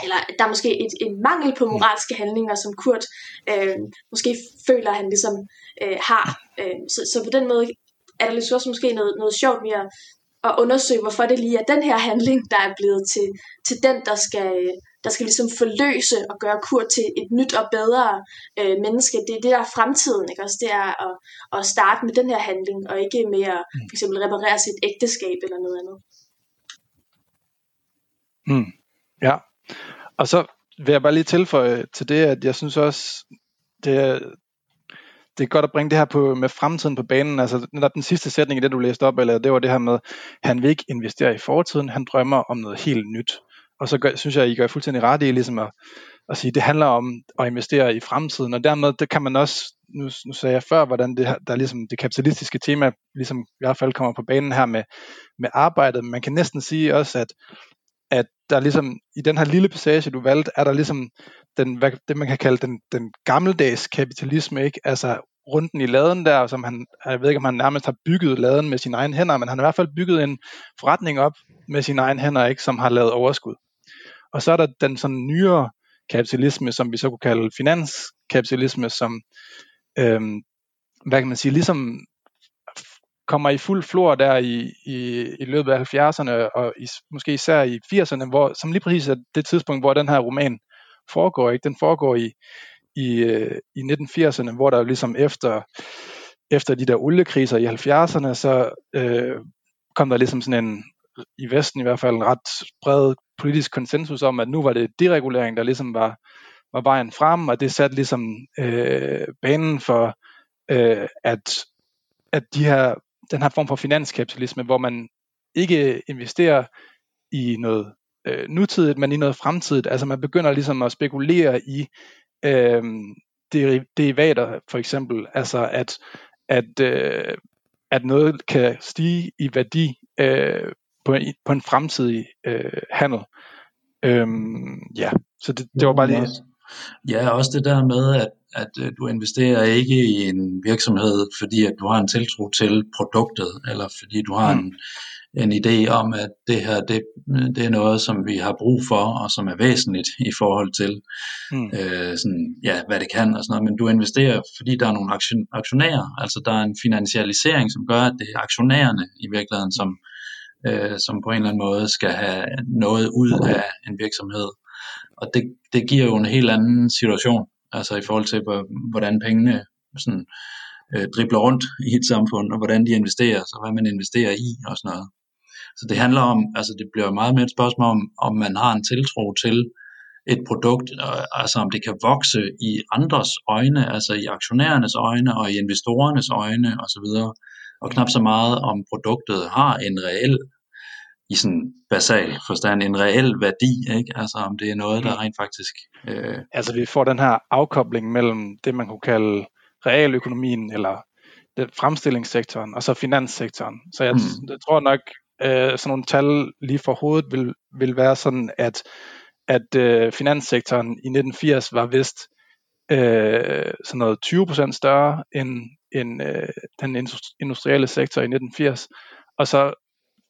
eller der er måske et, en mangel på moralske handlinger, som Kurt øh, måske føler, han ligesom øh, har. Øh, så, så på den måde er der ligesom også måske noget, noget sjovt med at at undersøge, hvorfor det lige er den her handling, der er blevet til, til den, der skal, der skal ligesom forløse og gøre Kurt til et nyt og bedre øh, menneske. Det er det, der er fremtiden. Ikke? Også det er at, at starte med den her handling, og ikke med at mm. for eksempel reparere sit ægteskab eller noget andet. Mm. Ja, og så vil jeg bare lige tilføje til det, at jeg synes også, det er, det er godt at bringe det her på, med fremtiden på banen. Altså netop den sidste sætning i det, du læste op, eller det var det her med, han vil ikke investere i fortiden, han drømmer om noget helt nyt. Og så gør, synes jeg, I gør fuldstændig ret i ligesom at, at sige, det handler om at investere i fremtiden, og dermed det kan man også, nu, nu sagde jeg før, hvordan det, der ligesom det kapitalistiske tema ligesom i hvert fald kommer på banen her med, med arbejdet. Man kan næsten sige også, at der ligesom i den her lille passage, du valgte, er der ligesom den, hvad, det, man kan kalde den, den gammeldags kapitalisme, ikke? Altså runden i laden der, som han, jeg ved ikke, om han nærmest har bygget laden med sine egne hænder, men han har i hvert fald bygget en forretning op med sine egne hænder, ikke? Som har lavet overskud. Og så er der den sådan nyere kapitalisme, som vi så kunne kalde finanskapitalisme, som, øhm, hvad kan man sige, ligesom kommer i fuld flor der i, i, i løbet af 70'erne, og i, måske især i 80'erne, hvor, som lige præcis er det tidspunkt, hvor den her roman foregår. Ikke? Den foregår i, i, øh, i 1980'erne, hvor der ligesom efter, efter de der oliekriser i 70'erne, så øh, kom der ligesom sådan en, i Vesten i hvert fald, en ret bred politisk konsensus om, at nu var det deregulering, der ligesom var, var vejen frem, og det satte ligesom øh, banen for, øh, at, at de her den her form for finanskapitalisme, hvor man ikke investerer i noget øh, nutidigt, men i noget fremtidigt. Altså man begynder ligesom at spekulere i øh, derivater for eksempel, altså at, at, øh, at noget kan stige i værdi øh, på, en, på en fremtidig øh, handel. Øhm, ja, så det, det var bare lige... Ja, også det der med, at, at øh, du investerer ikke i en virksomhed, fordi at du har en tiltro til produktet, eller fordi du har mm. en, en idé om, at det her det, det er noget, som vi har brug for, og som er væsentligt i forhold til, mm. øh, sådan, ja, hvad det kan og sådan noget. Men du investerer, fordi der er nogle aktion, aktionærer, altså der er en finansialisering, som gør, at det er aktionærerne i virkeligheden, som, øh, som på en eller anden måde skal have noget ud af en virksomhed. Og det, det giver jo en helt anden situation, altså i forhold til, hvordan pengene sådan, øh, dribler rundt i et samfund, og hvordan de investeres, og hvad man investerer i og sådan noget. Så det handler om, altså det bliver meget mere et spørgsmål om, om man har en tiltro til et produkt, altså om det kan vokse i andres øjne, altså i aktionærernes øjne og i investorernes øjne osv., og knap så meget om produktet har en reel i sådan basal forstand en reel værdi, ikke? Altså om det er noget, der mm. rent faktisk... Øh... Altså vi får den her afkobling mellem det, man kunne kalde realøkonomien, eller det, fremstillingssektoren, og så finanssektoren. Så jeg, mm. jeg tror nok, øh, sådan nogle tal lige for hovedet vil, vil være sådan, at, at øh, finanssektoren i 1980 var vist øh, sådan noget 20% større end, end øh, den industrielle sektor i 1980. Og så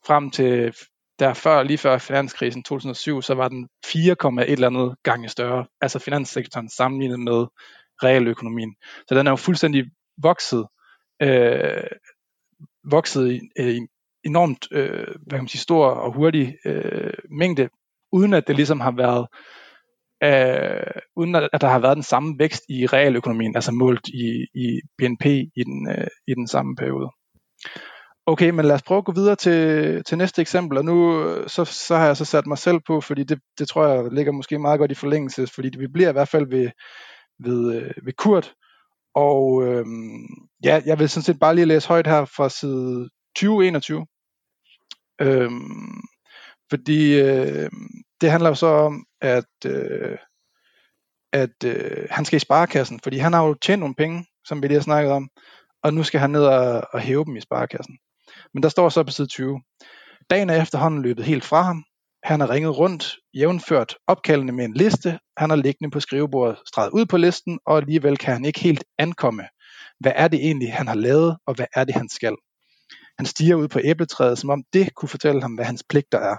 frem til der før, lige før finanskrisen 2007, så var den 4,1 eller andet gange større, altså finanssektoren sammenlignet med realøkonomien. Så den er jo fuldstændig vokset, øh, vokset i, øh, i en enormt øh, hvad kan man sige, stor og hurtig øh, mængde, uden at det ligesom har været øh, uden at der har været den samme vækst i realøkonomien, altså målt i, i BNP i den, øh, i den samme periode. Okay, men lad os prøve at gå videre til, til næste eksempel, og nu så, så har jeg så sat mig selv på, fordi det, det tror jeg ligger måske meget godt i forlængelse, fordi det, vi bliver i hvert fald ved, ved, øh, ved Kurt, og øhm, ja, jeg vil sådan set bare lige læse højt her fra side 2021, øhm, fordi øh, det handler jo så om, at, øh, at øh, han skal i sparekassen, fordi han har jo tjent nogle penge, som vi lige har snakket om, og nu skal han ned og, og hæve dem i sparekassen. Men der står så på side 20. Dagen er efterhånden løbet helt fra ham. Han har ringet rundt, jævnført opkaldene med en liste. Han har liggende på skrivebordet streget ud på listen, og alligevel kan han ikke helt ankomme. Hvad er det egentlig, han har lavet, og hvad er det, han skal? Han stiger ud på æbletræet, som om det kunne fortælle ham, hvad hans pligter er.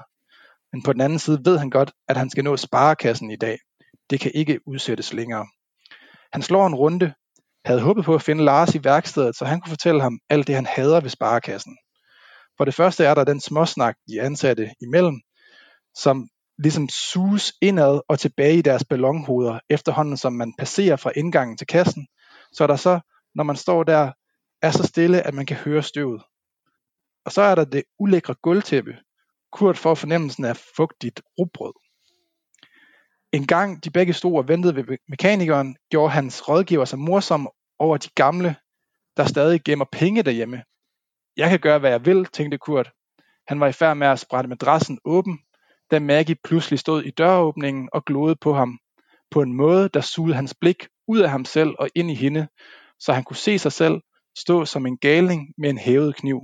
Men på den anden side ved han godt, at han skal nå sparekassen i dag. Det kan ikke udsættes længere. Han slår en runde, havde håbet på at finde Lars i værkstedet, så han kunne fortælle ham alt det, han hader ved sparekassen. For det første er der den småsnak, de ansatte imellem, som ligesom suges indad og tilbage i deres ballonhoveder, efterhånden som man passerer fra indgangen til kassen, så er der så, når man står der, er så stille, at man kan høre støvet. Og så er der det ulækre gulvtæppe. Kurt får fornemmelsen af fugtigt rugbrød. En gang de begge stod og ventede ved mekanikeren, gjorde hans rådgiver sig morsom over de gamle, der stadig gemmer penge derhjemme. Jeg kan gøre, hvad jeg vil, tænkte Kurt. Han var i færd med at sprætte madrassen åben, da Maggie pludselig stod i døråbningen og glodede på ham, på en måde, der sugede hans blik ud af ham selv og ind i hende, så han kunne se sig selv stå som en galning med en hævet kniv.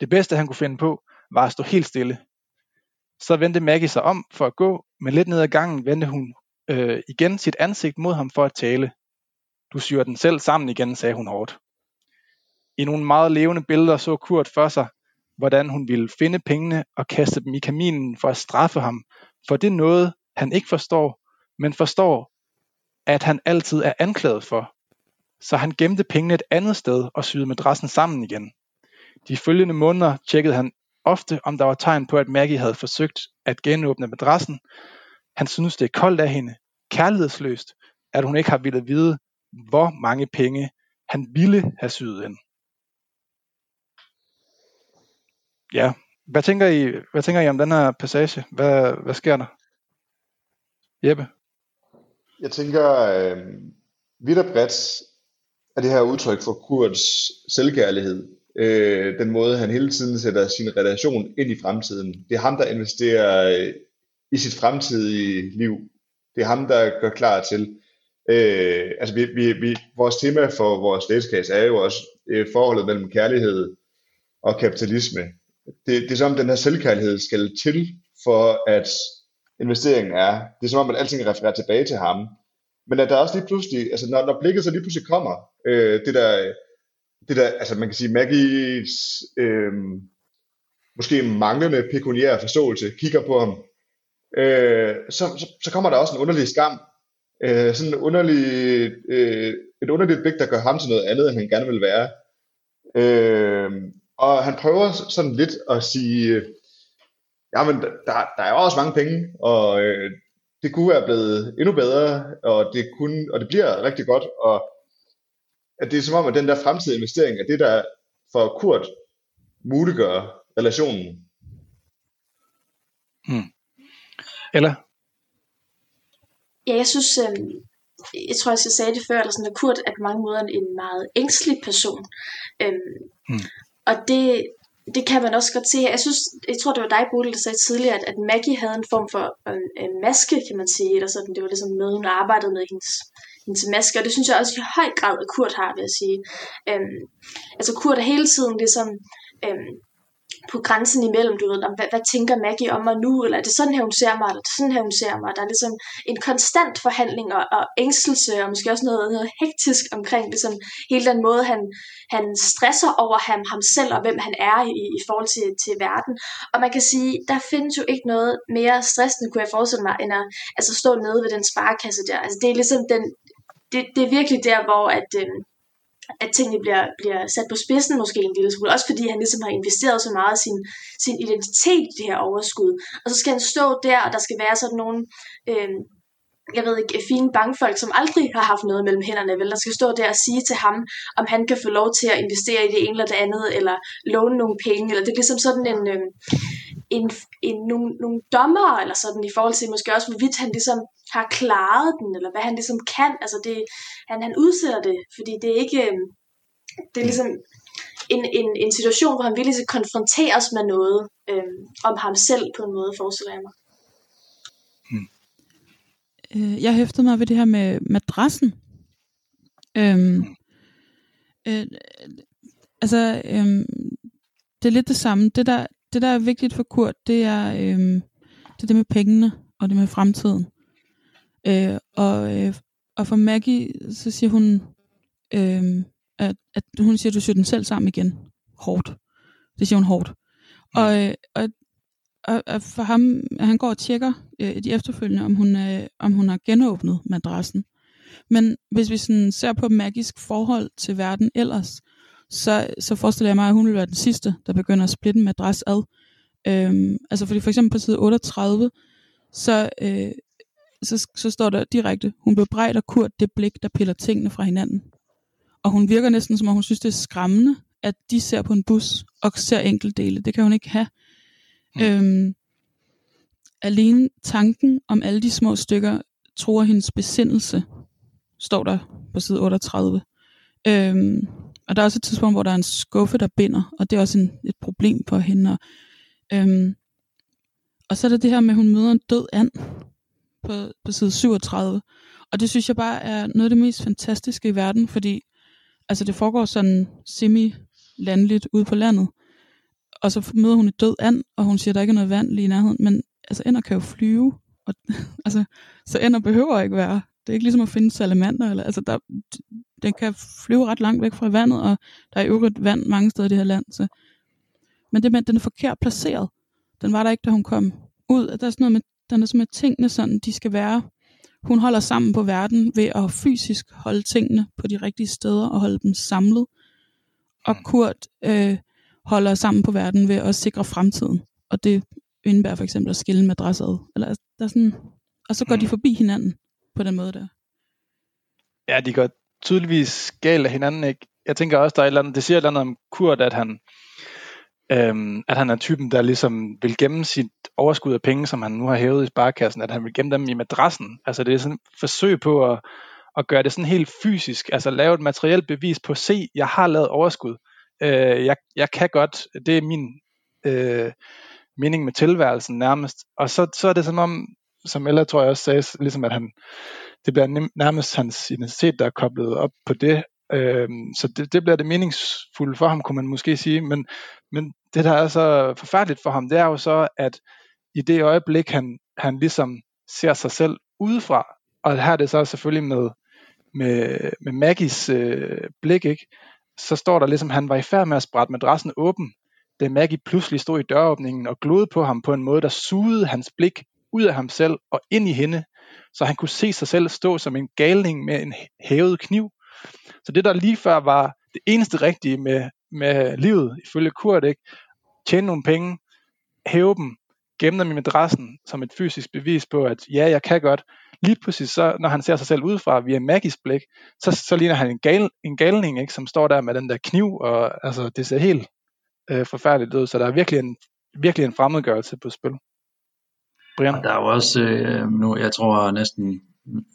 Det bedste han kunne finde på, var at stå helt stille. Så vendte Maggie sig om for at gå, men lidt ned ad gangen vendte hun øh, igen sit ansigt mod ham for at tale. Du syr den selv sammen igen, sagde hun hårdt. I nogle meget levende billeder så Kurt for sig, hvordan hun ville finde pengene og kaste dem i kaminen for at straffe ham, for det er noget, han ikke forstår, men forstår, at han altid er anklaget for. Så han gemte pengene et andet sted og syede madrassen sammen igen. De følgende måneder tjekkede han ofte, om der var tegn på, at Maggie havde forsøgt at genåbne madrassen. Han synes, det er koldt af hende, kærlighedsløst, at hun ikke har ville vide, hvor mange penge han ville have syet ind. Ja, hvad tænker I, hvad tænker I om den her passage? Hvad, hvad sker der? Jeppe? Jeg tænker, øh, vidt og bredt er det her udtryk for Kurts selvkærlighed. Øh, den måde, han hele tiden sætter sin relation ind i fremtiden. Det er ham, der investerer øh, i sit fremtidige liv. Det er ham, der gør klar til, Øh, altså vi, vi, vi, vores tema for vores læsekasse er jo også øh, forholdet mellem kærlighed og kapitalisme. Det, det er som om den her selvkærlighed skal til for at investeringen er. Det er som om, at alting refererer tilbage til ham. Men at der også lige pludselig, altså når, når blikket så lige pludselig kommer, øh, det der, det der, altså man kan sige, Maggies øh, måske manglende pekuniære forståelse, kigger på ham, øh, så, så, så kommer der også en underlig skam, øh, sådan en underlig, øh, et underligt blik, der gør ham til noget andet, end han gerne vil være. Øh, og han prøver sådan lidt at sige, ja, men der, der er også mange penge, og øh, det kunne være blevet endnu bedre, og det, kunne, og det bliver rigtig godt, og at det er som om, at den der fremtidige investering er det, der for Kurt muliggør relationen. Hmm. Eller? Ja, jeg synes, øh, jeg tror, jeg sagde det før, eller sådan, at Kurt er på mange måder en meget ængstelig person. Øh, hmm. Og det, det kan man også godt se. Jeg synes, jeg tror, det var dig, Bodil, der sagde tidligere, at, at Maggie havde en form for en, en maske, kan man sige, eller sådan. Det var ligesom med, hun arbejdede med hendes, hendes maske, og det synes jeg også i høj grad, at Kurt har, vil jeg sige. Øhm, altså Kurt er hele tiden ligesom øhm, på grænsen imellem, du ved, hvad, hvad tænker Maggie om mig nu, eller er det sådan her, hun ser mig, eller er det sådan her, hun ser mig. Der er ligesom en konstant forhandling og, og ængstelse, og måske også noget, noget hektisk omkring ligesom, hele den måde, han, han stresser over ham, ham selv, og hvem han er i, i forhold til, til verden. Og man kan sige, der findes jo ikke noget mere stressende, kunne jeg forestille mig, end at altså, stå nede ved den sparekasse der. Altså, det er ligesom den, det, det er virkelig der, hvor at, øh, at tingene bliver, bliver sat på spidsen måske en lille smule. Også fordi han ligesom har investeret så meget af sin, sin identitet i det her overskud. Og så skal han stå der, og der skal være sådan nogle... Øh, jeg ved ikke, fine bankfolk, som aldrig har haft noget mellem hænderne, vel, der skal stå der og sige til ham, om han kan få lov til at investere i det ene eller det andet, eller låne nogle penge, eller det er ligesom sådan en, øh, en, en nogle, nogle dommer, eller sådan i forhold til måske også, hvorvidt han ligesom har klaret den, eller hvad han ligesom kan. Altså det, han, han udsætter det, fordi det er ikke, øhm, det er ligesom en, en, en situation, hvor han virkelig skal konfronteres med noget øh, om ham selv på en måde, forestiller jeg mig. Hmm. Jeg hæftede mig ved det her med madrassen. Øhm, øh, altså, øhm, det er lidt det samme. Det der, det, der er vigtigt for Kurt, det er, øhm, det er det med pengene og det med fremtiden. Øh, og, øh, og for Maggie, så siger hun, øh, at, at hun siger, at du syr den selv sammen igen. Hårdt. Det siger hun hårdt. Og, øh, og, og, og for ham, han går og tjekker øh, de efterfølgende, om hun, øh, om hun har genåbnet madrassen. Men hvis vi sådan ser på magisk forhold til verden ellers, så, så forestiller jeg mig, at hun vil være den sidste, der begynder at splitte en madras ad. Øhm, altså fordi for eksempel på side 38, så, øh, så, så står der direkte, hun bebrejder Kurt det blik, der piller tingene fra hinanden. Og hun virker næsten som om hun synes, det er skræmmende, at de ser på en bus og ser enkeltdele. Det kan hun ikke have. Mm. Øhm, alene tanken om alle de små stykker tror hendes besindelse, står der på side 38. Øhm, og der er også et tidspunkt, hvor der er en skuffe, der binder, og det er også en, et problem for hende. Og, øhm, og så er der det her med, at hun møder en død and på, på side 37. Og det synes jeg bare er noget af det mest fantastiske i verden, fordi altså det foregår sådan semi-landligt ude på landet. Og så møder hun et død and, og hun siger, at der ikke er noget vand lige i nærheden. Men altså ender kan jo flyve. Og, altså, så ender behøver ikke være. Det er ikke ligesom at finde salamander. Eller, altså der, den kan flyve ret langt væk fra vandet, og der er jo øvrigt vand mange steder i det her land. Så. Men det med, den er forkert placeret. Den var der ikke, da hun kom ud. Der er sådan noget med, den er som at tingene sådan, de skal være. Hun holder sammen på verden ved at fysisk holde tingene på de rigtige steder og holde dem samlet. Og. Kurt øh, holder sammen på verden ved at sikre fremtiden. Og det indebærer for eksempel at skille madrasser Eller, altså, der er sådan, og så går de mm. forbi hinanden på den måde der. Ja, de går tydeligvis galt af hinanden. Ikke? Jeg tænker også, der er et eller andet, det siger et eller andet om Kurt, at han, øhm, at han er typen, der ligesom vil gemme sit overskud af penge, som han nu har hævet i sparekassen, at han vil gemme dem i madrassen. Altså det er sådan et forsøg på at, at gøre det sådan helt fysisk, altså lave et materielt bevis på, se, jeg har lavet overskud. Øh, jeg, jeg kan godt, det er min øh, mening med tilværelsen nærmest. Og så, så er det som om, som Ella tror jeg også sagde, ligesom at han, det bliver nærmest hans identitet, der er koblet op på det, Øh, så det, det bliver det meningsfulde for ham, kunne man måske sige. Men, men det, der er så forfærdeligt for ham, det er jo så, at i det øjeblik, han, han ligesom ser sig selv udefra, og her er det så selvfølgelig med, med, med Maggies øh, blik, ikke? Så står der ligesom, at han var i færd med at sprætte madrassen åben, da Maggie pludselig stod i døråbningen og glodede på ham på en måde, der sugede hans blik ud af ham selv og ind i hende, så han kunne se sig selv stå som en galning med en hævet kniv. Så det der lige før var det eneste rigtige med, med livet, ifølge Kurt, ikke? tjene nogle penge, hæve dem, gemme dem i madrassen som et fysisk bevis på, at ja, jeg kan godt. Lige pludselig, så, når han ser sig selv udefra via Maggies blik, så, så ligner han en, gal, en galning, ikke, som står der med den der kniv, og altså, det ser helt øh, forfærdeligt ud, så der er virkelig en, virkelig en fremmedgørelse på spil. Brian? Og der er jo også, øh, nu, jeg tror næsten,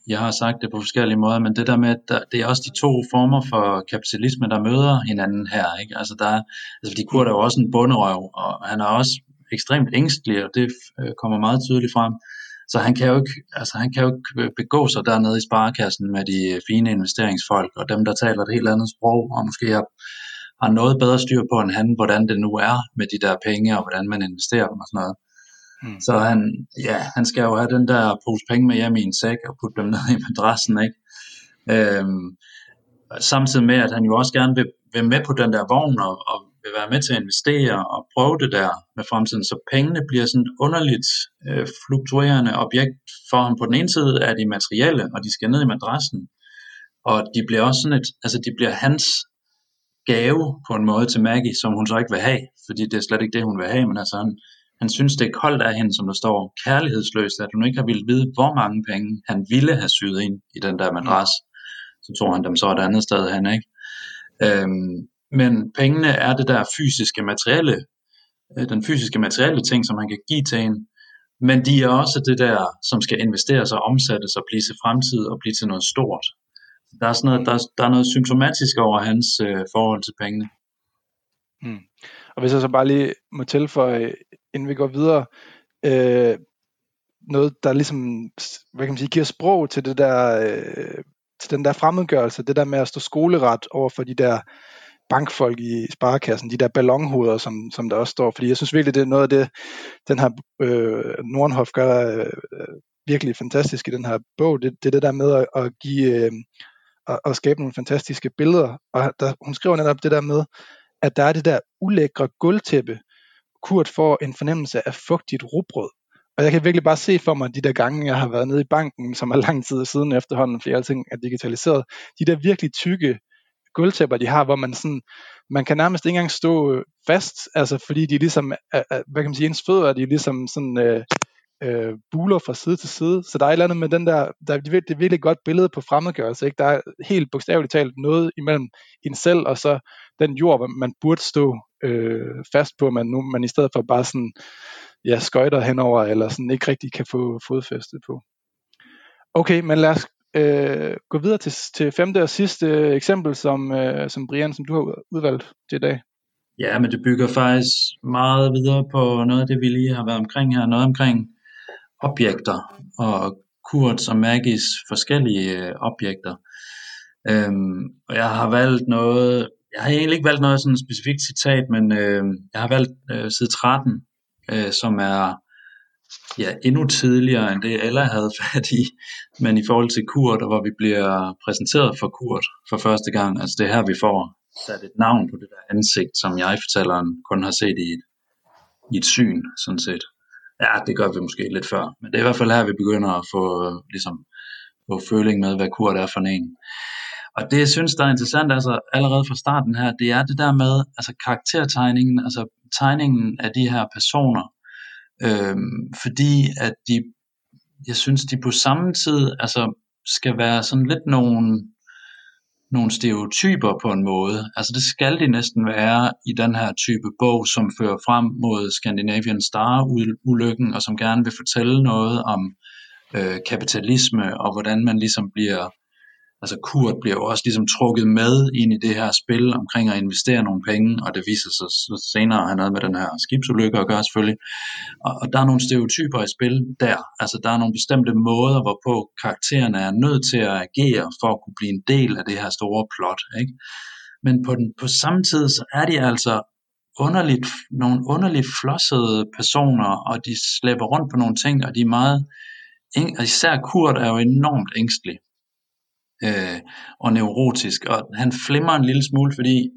jeg har sagt det på forskellige måder, men det der med, at der, det er også de to former for kapitalisme, der møder hinanden her. Ikke? Altså der, altså fordi Kurt er jo også en bunderøv, og han er også ekstremt ængstelig, og det øh, kommer meget tydeligt frem. Så han kan jo ikke, altså han kan jo ikke begå sig dernede i sparekassen med de fine investeringsfolk, og dem, der taler et helt andet sprog, og måske har, har noget bedre styr på end han, hvordan det nu er med de der penge, og hvordan man investerer dem og sådan noget. Mm. Så han, ja, han skal jo have den der pose penge med hjem i en sæk og putte dem ned i madrassen, ikke? Øhm, samtidig med, at han jo også gerne vil, vil med på den der vogn og, og vil være med til at investere og prøve det der med fremtiden. Så pengene bliver sådan et underligt øh, fluktuerende objekt for ham. På den ene side er de materielle, og de skal ned i madrassen. Og de bliver også sådan et, altså de bliver hans gave på en måde til Maggie, som hun så ikke vil have, fordi det er slet ikke det, hun vil have, men altså han, han synes, det er koldt af hende, som der står kærlighedsløst, at hun ikke har ville vide, hvor mange penge han ville have syet ind i den der madras. Så tog han dem så et andet sted hen, ikke? Øhm, men pengene er det der fysiske materielle, øh, den fysiske materielle ting, som man kan give til en, men de er også det der, som skal investeres og omsættes og blive til fremtid og blive til noget stort. Der er, sådan noget, der, der er noget symptomatisk over hans øh, forhold til pengene. Mm. Og hvis jeg så bare lige må tilføje, inden vi går videre, øh, noget, der ligesom, hvad kan man sige, giver sprog til det der, øh, til den der fremmedgørelse, det der med at stå skoleret over for de der bankfolk i sparekassen, de der ballonhoveder, som, som der også står, fordi jeg synes virkelig, det er noget af det, den her øh, Nordenhof gør øh, øh virkelig fantastisk i den her bog, det, det er det der med at, at give, øh, og, skabe nogle fantastiske billeder, og der, hun skriver netop det der med, at der er det der ulækre gulvtæppe, Kurt får en fornemmelse af fugtigt rugbrød. Og jeg kan virkelig bare se for mig de der gange, jeg har været nede i banken, som er lang tid siden efterhånden, fordi alting er digitaliseret. De der virkelig tykke gulvtæpper, de har, hvor man sådan, man kan nærmest ikke engang stå øh, fast, altså fordi de ligesom, hvad kan man sige, ens fødder, de er ligesom sådan, øh, øh, buler fra side til side. Så der er et eller andet med den der, der er det er virkelig godt billede på fremmedgørelse. Ikke? Der er helt bogstaveligt talt noget imellem en selv og så den jord, man burde stå øh, fast på, man, nu, man i stedet for bare sådan, ja, skøjter henover, eller sådan ikke rigtig kan få fodfæste på. Okay, men lad os øh, gå videre til, til femte og sidste eksempel, som, øh, som Brian, som du har udvalgt til i dag. Ja, men det bygger faktisk meget videre på noget af det, vi lige har været omkring her. Noget omkring objekter og Kurts og Maggies forskellige øh, objekter. Øhm, og jeg har valgt noget, jeg har egentlig ikke valgt noget sådan specifikt citat, men øh, jeg har valgt øh, side 13, øh, som er ja, endnu tidligere end det Ella havde fat i, men i forhold til Kurt, og hvor vi bliver præsenteret for Kurt for første gang, altså det er her, vi får sat et navn på det der ansigt, som jeg fortælleren kun har set i et, i et syn, sådan set. Ja, det gør vi måske lidt før, men det er i hvert fald her, vi begynder at få, ligesom, få føling med, hvad Kurt er for en. Og det, jeg synes, der er interessant altså, allerede fra starten her, det er det der med altså, karaktertegningen, altså tegningen af de her personer øh, fordi at de, jeg synes, de på samme tid altså, skal være sådan lidt nogle, nogle stereotyper på en måde. Altså det skal de næsten være i den her type bog, som fører frem mod Scandinavian Star-ulykken, og som gerne vil fortælle noget om øh, kapitalisme, og hvordan man ligesom bliver altså Kurt bliver jo også ligesom trukket med ind i det her spil omkring at investere nogle penge, og det viser sig så senere, at han havde med den her skibsulykke at gøre selvfølgelig. Og, og der er nogle stereotyper i spil der. Altså der er nogle bestemte måder, hvorpå karaktererne er nødt til at agere for at kunne blive en del af det her store plot. Ikke? Men på, den, på samme tid, så er de altså underligt, nogle underligt flossede personer, og de slæber rundt på nogle ting, og de er meget, og især Kurt er jo enormt ængstelig øh, og neurotisk, og han flimmer en lille smule, fordi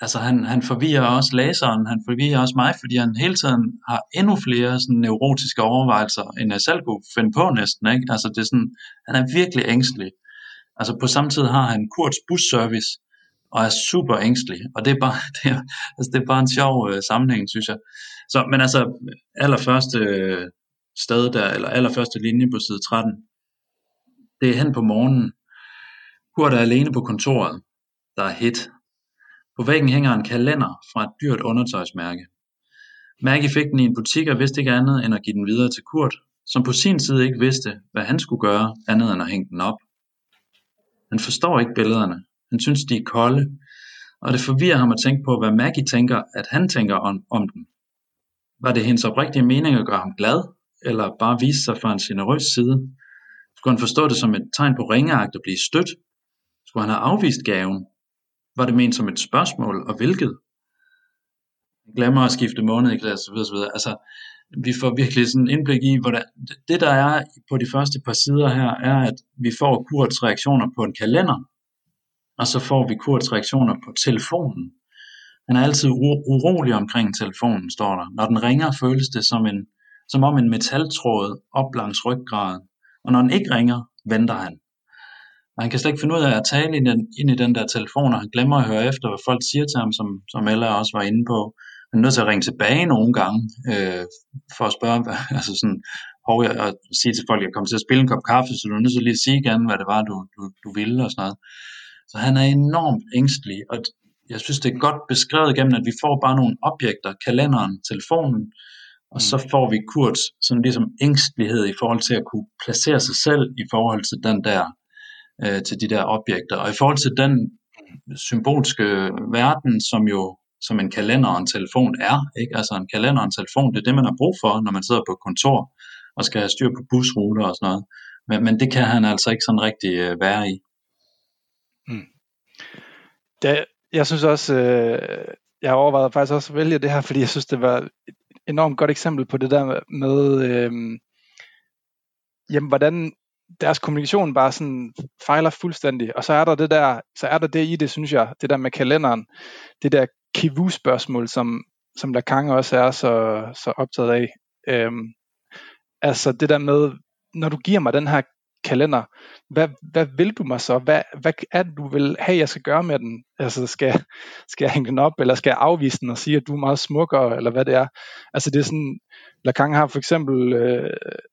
altså han, han forvirrer også læseren, han forvirrer også mig, fordi han hele tiden har endnu flere sådan neurotiske overvejelser, end jeg selv kunne finde på næsten, ikke? Altså det er sådan, han er virkelig ængstelig. Altså på samme tid har han Kurts busservice, og er super ængstelig, og det er bare, det er, altså det er bare en sjov øh, sammenhæng, synes jeg. Så, men altså, allerførste øh, sted der, eller allerførste linje på side 13, det er hen på morgenen, Kurt er alene på kontoret. Der er hit. På væggen hænger en kalender fra et dyrt undertøjsmærke. Maggie fik den i en butik og vidste ikke andet end at give den videre til Kurt, som på sin side ikke vidste, hvad han skulle gøre andet end at hænge den op. Han forstår ikke billederne. Han synes, de er kolde, og det forvirrer ham at tænke på, hvad Maggie tænker, at han tænker om, om den. Var det hendes oprigtige mening at gøre ham glad, eller bare vise sig fra en generøs side? Skulle han forstå det som et tegn på ringeagt at blive stødt, skulle han have afvist gaven? Var det ment som et spørgsmål, og hvilket? Glemmer at skifte måned i klasse, osv. osv. Altså, vi får virkelig sådan indblik i, hvordan det der er på de første par sider her, er, at vi får Kurts reaktioner på en kalender, og så får vi Kurts reaktioner på telefonen. Han er altid urolig omkring telefonen, står der. Når den ringer, føles det som, en, som om en metaltråd op langs ryggraden, og når den ikke ringer, venter han. Og han kan slet ikke finde ud af at tale ind, ind i den der telefon, og han glemmer at høre efter, hvad folk siger til ham, som, som Ella også var inde på. Han er nødt til at ringe tilbage nogle gange, øh, for at spørge, altså sådan, hov, jeg, at sige til folk, at jeg kommer til at spille en kop kaffe, så du er nødt til lige at sige igen, hvad det var, du, du, du ville og sådan noget. Så han er enormt ængstelig, og jeg synes, det er godt beskrevet gennem, at vi får bare nogle objekter, kalenderen, telefonen, og så mm. får vi Kurts sådan ligesom ængstelighed i forhold til at kunne placere sig selv i forhold til den der øh, til de der objekter. Og i forhold til den symbolske verden, som jo som en kalender og en telefon er, ikke? altså en kalender og en telefon, det er det, man har brug for, når man sidder på et kontor og skal have styr på busruter og sådan noget. Men, men det kan han altså ikke sådan rigtig øh, være i. Mm. Det, jeg synes også, øh, jeg har overvejet faktisk også at vælge det her, fordi jeg synes, det var et enormt godt eksempel på det der med, øh, jamen, hvordan deres kommunikation bare sådan fejler fuldstændig. Og så er der det der, så er der det i det, synes jeg, det der med kalenderen, det der kivu-spørgsmål, som, som Lacan også er så, så optaget af. Øhm, altså det der med, når du giver mig den her kalender, hvad, hvad vil du mig så? Hvad, hvad er det, du vil have, jeg skal gøre med den? Altså, skal, skal jeg hænge den op, eller skal jeg afvise den og sige, at du er meget smukkere, eller hvad det er? Altså, det er sådan, Lacan har for eksempel øh,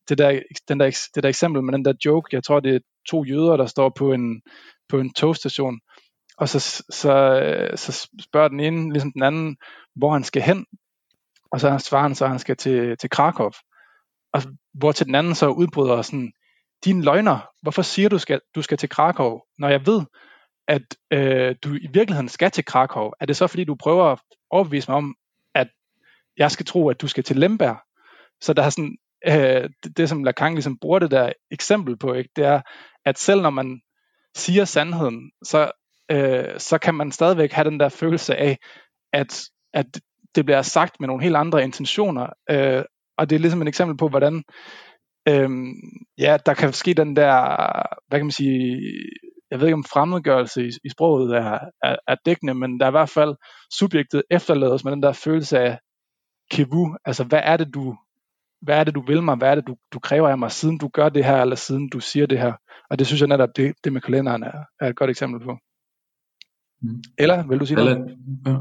det, der, den der, det der eksempel med den der joke, jeg tror, det er to jøder, der står på en, på en togstation, og så, så, så spørger den ene, ligesom den anden, hvor han skal hen, og så svarer han så, at han skal til, til Krakow. Og hvor til den anden så udbryder sådan, din løgner, hvorfor siger du, skal, du skal til Krakow, når jeg ved, at øh, du i virkeligheden skal til Krakow? Er det så, fordi du prøver at overbevise mig om, at jeg skal tro, at du skal til Lemberg? Så der er sådan, øh, det, det, som Lacan ligesom bruger det der eksempel på, ikke, det er, at selv når man siger sandheden, så, øh, så kan man stadigvæk have den der følelse af, at, at det bliver sagt med nogle helt andre intentioner. Øh, og det er ligesom et eksempel på, hvordan øhm, ja, der kan ske den der, hvad kan man sige, jeg ved ikke om fremmedgørelse i, i sproget er, er, er dækkende, men der er i hvert fald subjektet efterlades med den der følelse af kevu, altså hvad er det du, hvad er det du vil mig, hvad er det du, du kræver af mig, siden du gør det her, eller siden du siger det her, og det synes jeg netop, det, det med kalenderen er, er et godt eksempel på. Mm. Eller, vil du sige Eller, noget? Ja.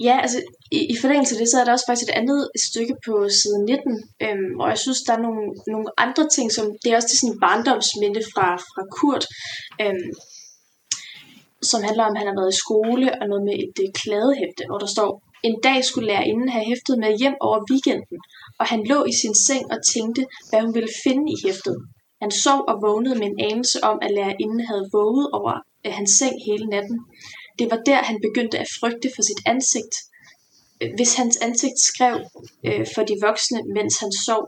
Ja, altså i, i forlængelse af det, så er der også faktisk et andet stykke på side 19, øhm, hvor jeg synes, der er nogle, nogle andre ting, som det er også det sådan barndomsminde fra, fra Kurt, øhm, som handler om, at han har været i skole og noget med et, et kladehæfte, hvor der står, en dag skulle lærerinden have hæftet med hjem over weekenden, og han lå i sin seng og tænkte, hvad hun ville finde i hæftet. Han sov og vågnede med en anelse om, at lærerinden havde våget over øh, hans seng hele natten. Det var der, han begyndte at frygte for sit ansigt. Øh, hvis hans ansigt skrev øh, for de voksne, mens han sov.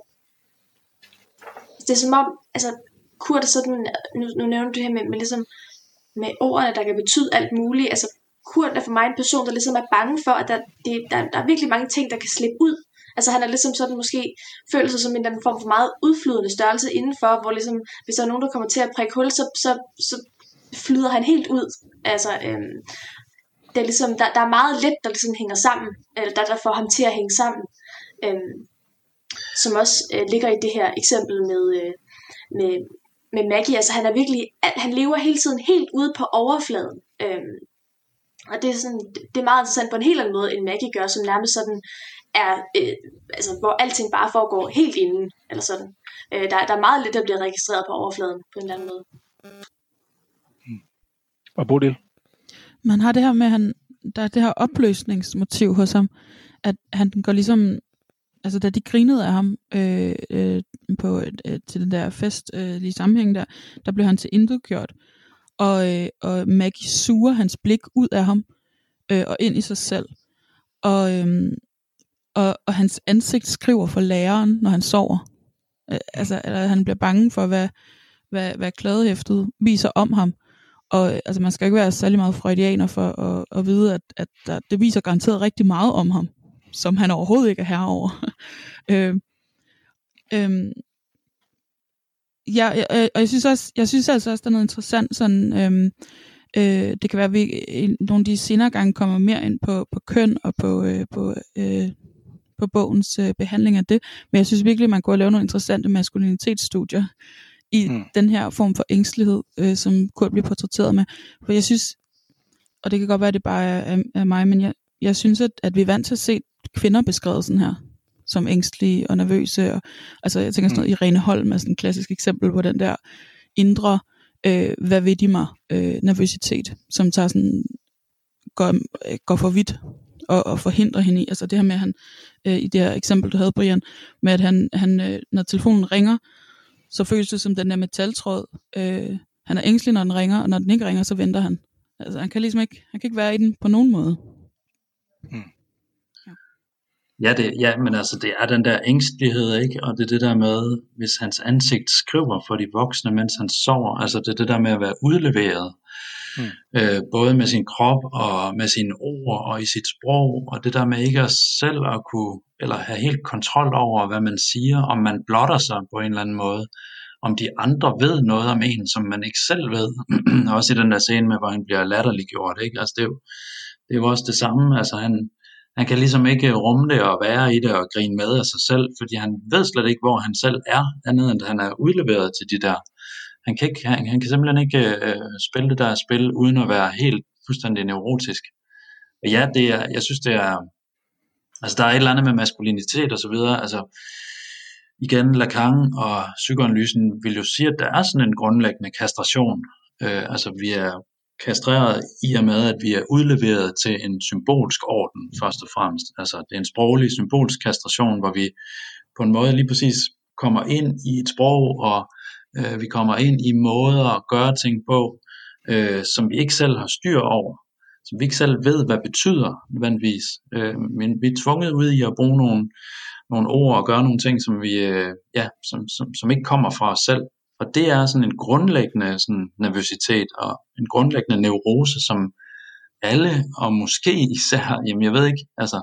Det er som om, altså, Kurt er sådan, nu, nu nævner du det her med, med, ligesom, med ordene, der kan betyde alt muligt. Altså, Kurt er for mig en person, der ligesom er bange for, at der, det, der, der er virkelig mange ting, der kan slippe ud. Altså han er ligesom sådan måske føler sig som en eller anden form for meget udflydende størrelse indenfor, hvor ligesom, hvis der er nogen, der kommer til at prikke hul, så, så, så flyder han helt ud. Altså, øhm, det er ligesom, der, der er meget lidt, der ligesom hænger sammen, eller der, der får ham til at hænge sammen. Øhm, som også øh, ligger i det her eksempel med, øh, med, med Maggie. Altså han er virkelig, han lever hele tiden helt ude på overfladen. Øhm, og det er, sådan, det er meget interessant på en helt anden måde, end Maggie gør, som nærmest sådan er, øh, altså, hvor alting bare foregår helt inden, eller sådan. Øh, der, der er meget lidt, der bliver registreret på overfladen, på en eller anden måde. Og Bodil? Man har det her med, at han, der er det her opløsningsmotiv hos ham, at han går ligesom, altså da de grinede af ham øh, øh, på, øh, til den der fest, øh, lige sammenhæng der, der blev han til intet gjort. Og, øh, og Maggie suger hans blik ud af ham, øh, og ind i sig selv. Og, øh, og, og hans ansigt skriver for læreren, når han sover. Øh, altså, eller han bliver bange for, hvad, hvad, hvad kladehæftet viser om ham. Og øh, altså, man skal ikke være særlig meget freudianer for at, at vide, at, at der, det viser garanteret rigtig meget om ham, som han overhovedet ikke er herover. øh, øh, ja, jeg, øh, og jeg synes også, jeg synes altså også, der er noget interessant sådan, øhm, øh, det kan være, at vi i nogle af de senere gange kommer mere ind på, på køn og på, øh, på, øh, på bogens øh, behandling af det, men jeg synes virkelig, at man kunne lave nogle interessante maskulinitetsstudier i mm. den her form for ængstelighed, øh, som Kurt bliver portrætteret med. For jeg synes, og det kan godt være, at det bare er, er mig, men jeg, jeg synes, at, at vi er vant til at se kvinder beskrevet sådan her som ængstlige og nervøse. Og, altså jeg tænker sådan noget, Irene Holm er sådan et klassisk eksempel på den der indre, øh, hvad ved de mig, øh, nervøsitet, som tager sådan, går, øh, går for vidt og, og forhindrer hende i. Altså det her med, at han, øh, i det her eksempel, du havde, Brian, med at han, han øh, når telefonen ringer, så føles det som den der metaltråd. Øh, han er ængstelig, når den ringer, og når den ikke ringer, så venter han. Altså han kan ligesom ikke, han kan ikke være i den på nogen måde. Mm. Ja, det, ja, men altså det er den der ængstelighed, ikke? Og det er det der med, hvis hans ansigt skriver for de voksne, mens han sover. Altså det er det der med at være udleveret. Mm. Øh, både med sin krop og med sine ord og i sit sprog. Og det der med ikke at selv at kunne, eller have helt kontrol over, hvad man siger, om man blotter sig på en eller anden måde. Om de andre ved noget om en, som man ikke selv ved. også i den der scene med, hvor han bliver latterliggjort, ikke? Altså det er jo, det er jo også det samme. Altså han, han kan ligesom ikke rumme det og være i det og grine med af sig selv, fordi han ved slet ikke, hvor han selv er, andet end han er udleveret til de der. Han kan, ikke, han, han kan simpelthen ikke øh, spille det der spil, uden at være helt fuldstændig neurotisk. Og ja, det er, jeg synes, det er, altså der er et eller andet med maskulinitet og så videre, altså igen, Lacan og psykoanalysen vil jo sige, at der er sådan en grundlæggende kastration. Øh, altså vi er kastreret i og med, at vi er udleveret til en symbolsk orden, først og fremmest. Altså, det er en sproglig symbolsk kastration, hvor vi på en måde lige præcis kommer ind i et sprog, og øh, vi kommer ind i måder at gøre ting på, øh, som vi ikke selv har styr over, som vi ikke selv ved, hvad betyder nødvendigvis. Øh, men vi er tvunget ud i at bruge nogle, nogle ord og gøre nogle ting, som, vi, øh, ja, som, som, som ikke kommer fra os selv. Og det er sådan en grundlæggende sådan, nervøsitet og en grundlæggende neurose, som alle, og måske især, jamen jeg ved ikke, altså,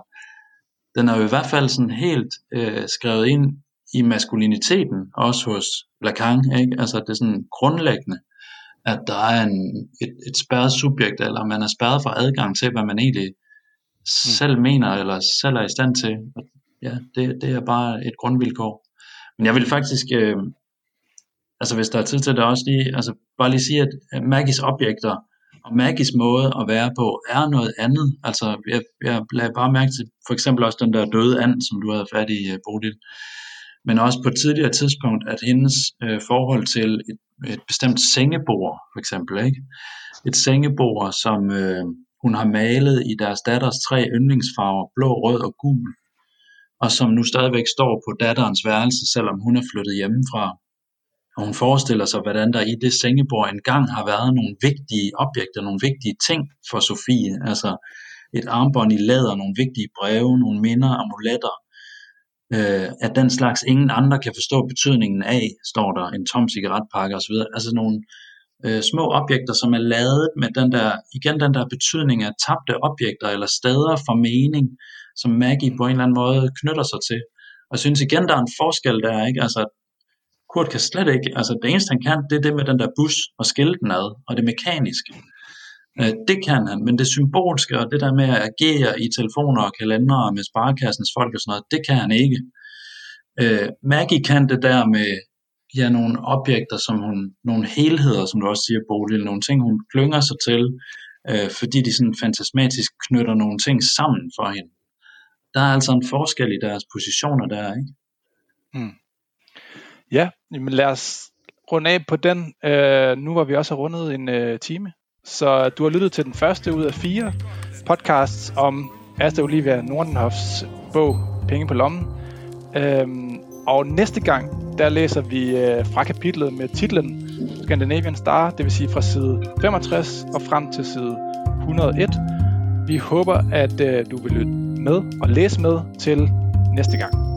den er jo i hvert fald sådan helt øh, skrevet ind i maskuliniteten, også hos Lacan, ikke? altså det er sådan grundlæggende, at der er en, et, et spærret subjekt, eller man er spærret for adgang til, hvad man egentlig mm. selv mener, eller selv er i stand til. Ja, det, det er bare et grundvilkår. Men jeg vil faktisk, øh, altså hvis der er tid til det også lige, altså bare lige sige, at Maggies objekter og Maggies måde at være på er noget andet. Altså jeg, jeg lagde bare mærke til for eksempel også den der døde and, som du havde fat i, øh, Bodil. Men også på et tidligere tidspunkt, at hendes øh, forhold til et, et bestemt sengebord, for eksempel, ikke? et sengebord, som øh, hun har malet i deres datters tre yndlingsfarver, blå, rød og gul, og som nu stadigvæk står på datterens værelse, selvom hun er flyttet hjemmefra Og hun forestiller sig, hvordan der i det sengebord engang har været nogle vigtige objekter, nogle vigtige ting for Sofie. Altså et armbånd i læder, nogle vigtige breve, nogle minder, amuletter. Øh, at den slags ingen andre kan forstå betydningen af, står der, en tom cigaretpakke osv. Altså nogle øh, små objekter, som er lavet med den der, igen den der betydning af tabte objekter eller steder for mening, som Maggie på en eller anden måde knytter sig til. Og jeg synes igen, der er en forskel der, ikke? Altså, Kurt kan slet ikke, altså det eneste han kan, det er det med den der bus og skille den ad, og det mekaniske. Øh, det kan han, men det symbolske og det der med at agere i telefoner og kalendere med sparekassens folk og sådan noget, det kan han ikke. Øh, Maggie kan det der med ja, nogle objekter, som hun, nogle helheder, som du også siger, Bodil, nogle ting, hun klynger sig til, øh, fordi de sådan fantasmatisk knytter nogle ting sammen for hende. Der er altså en forskel i deres positioner der, ikke? Hmm. Ja, men lad os runde af på den. Øh, nu var vi også rundet en øh, time. Så du har lyttet til den første ud af fire podcasts om Asta Olivia Nordenhofs bog Penge på lommen. Øhm, og næste gang, der læser vi øh, fra kapitlet med titlen Scandinavian Star, det vil sige fra side 65 og frem til side 101. Vi håber, at øh, du vil lytte med og læse med til næste gang.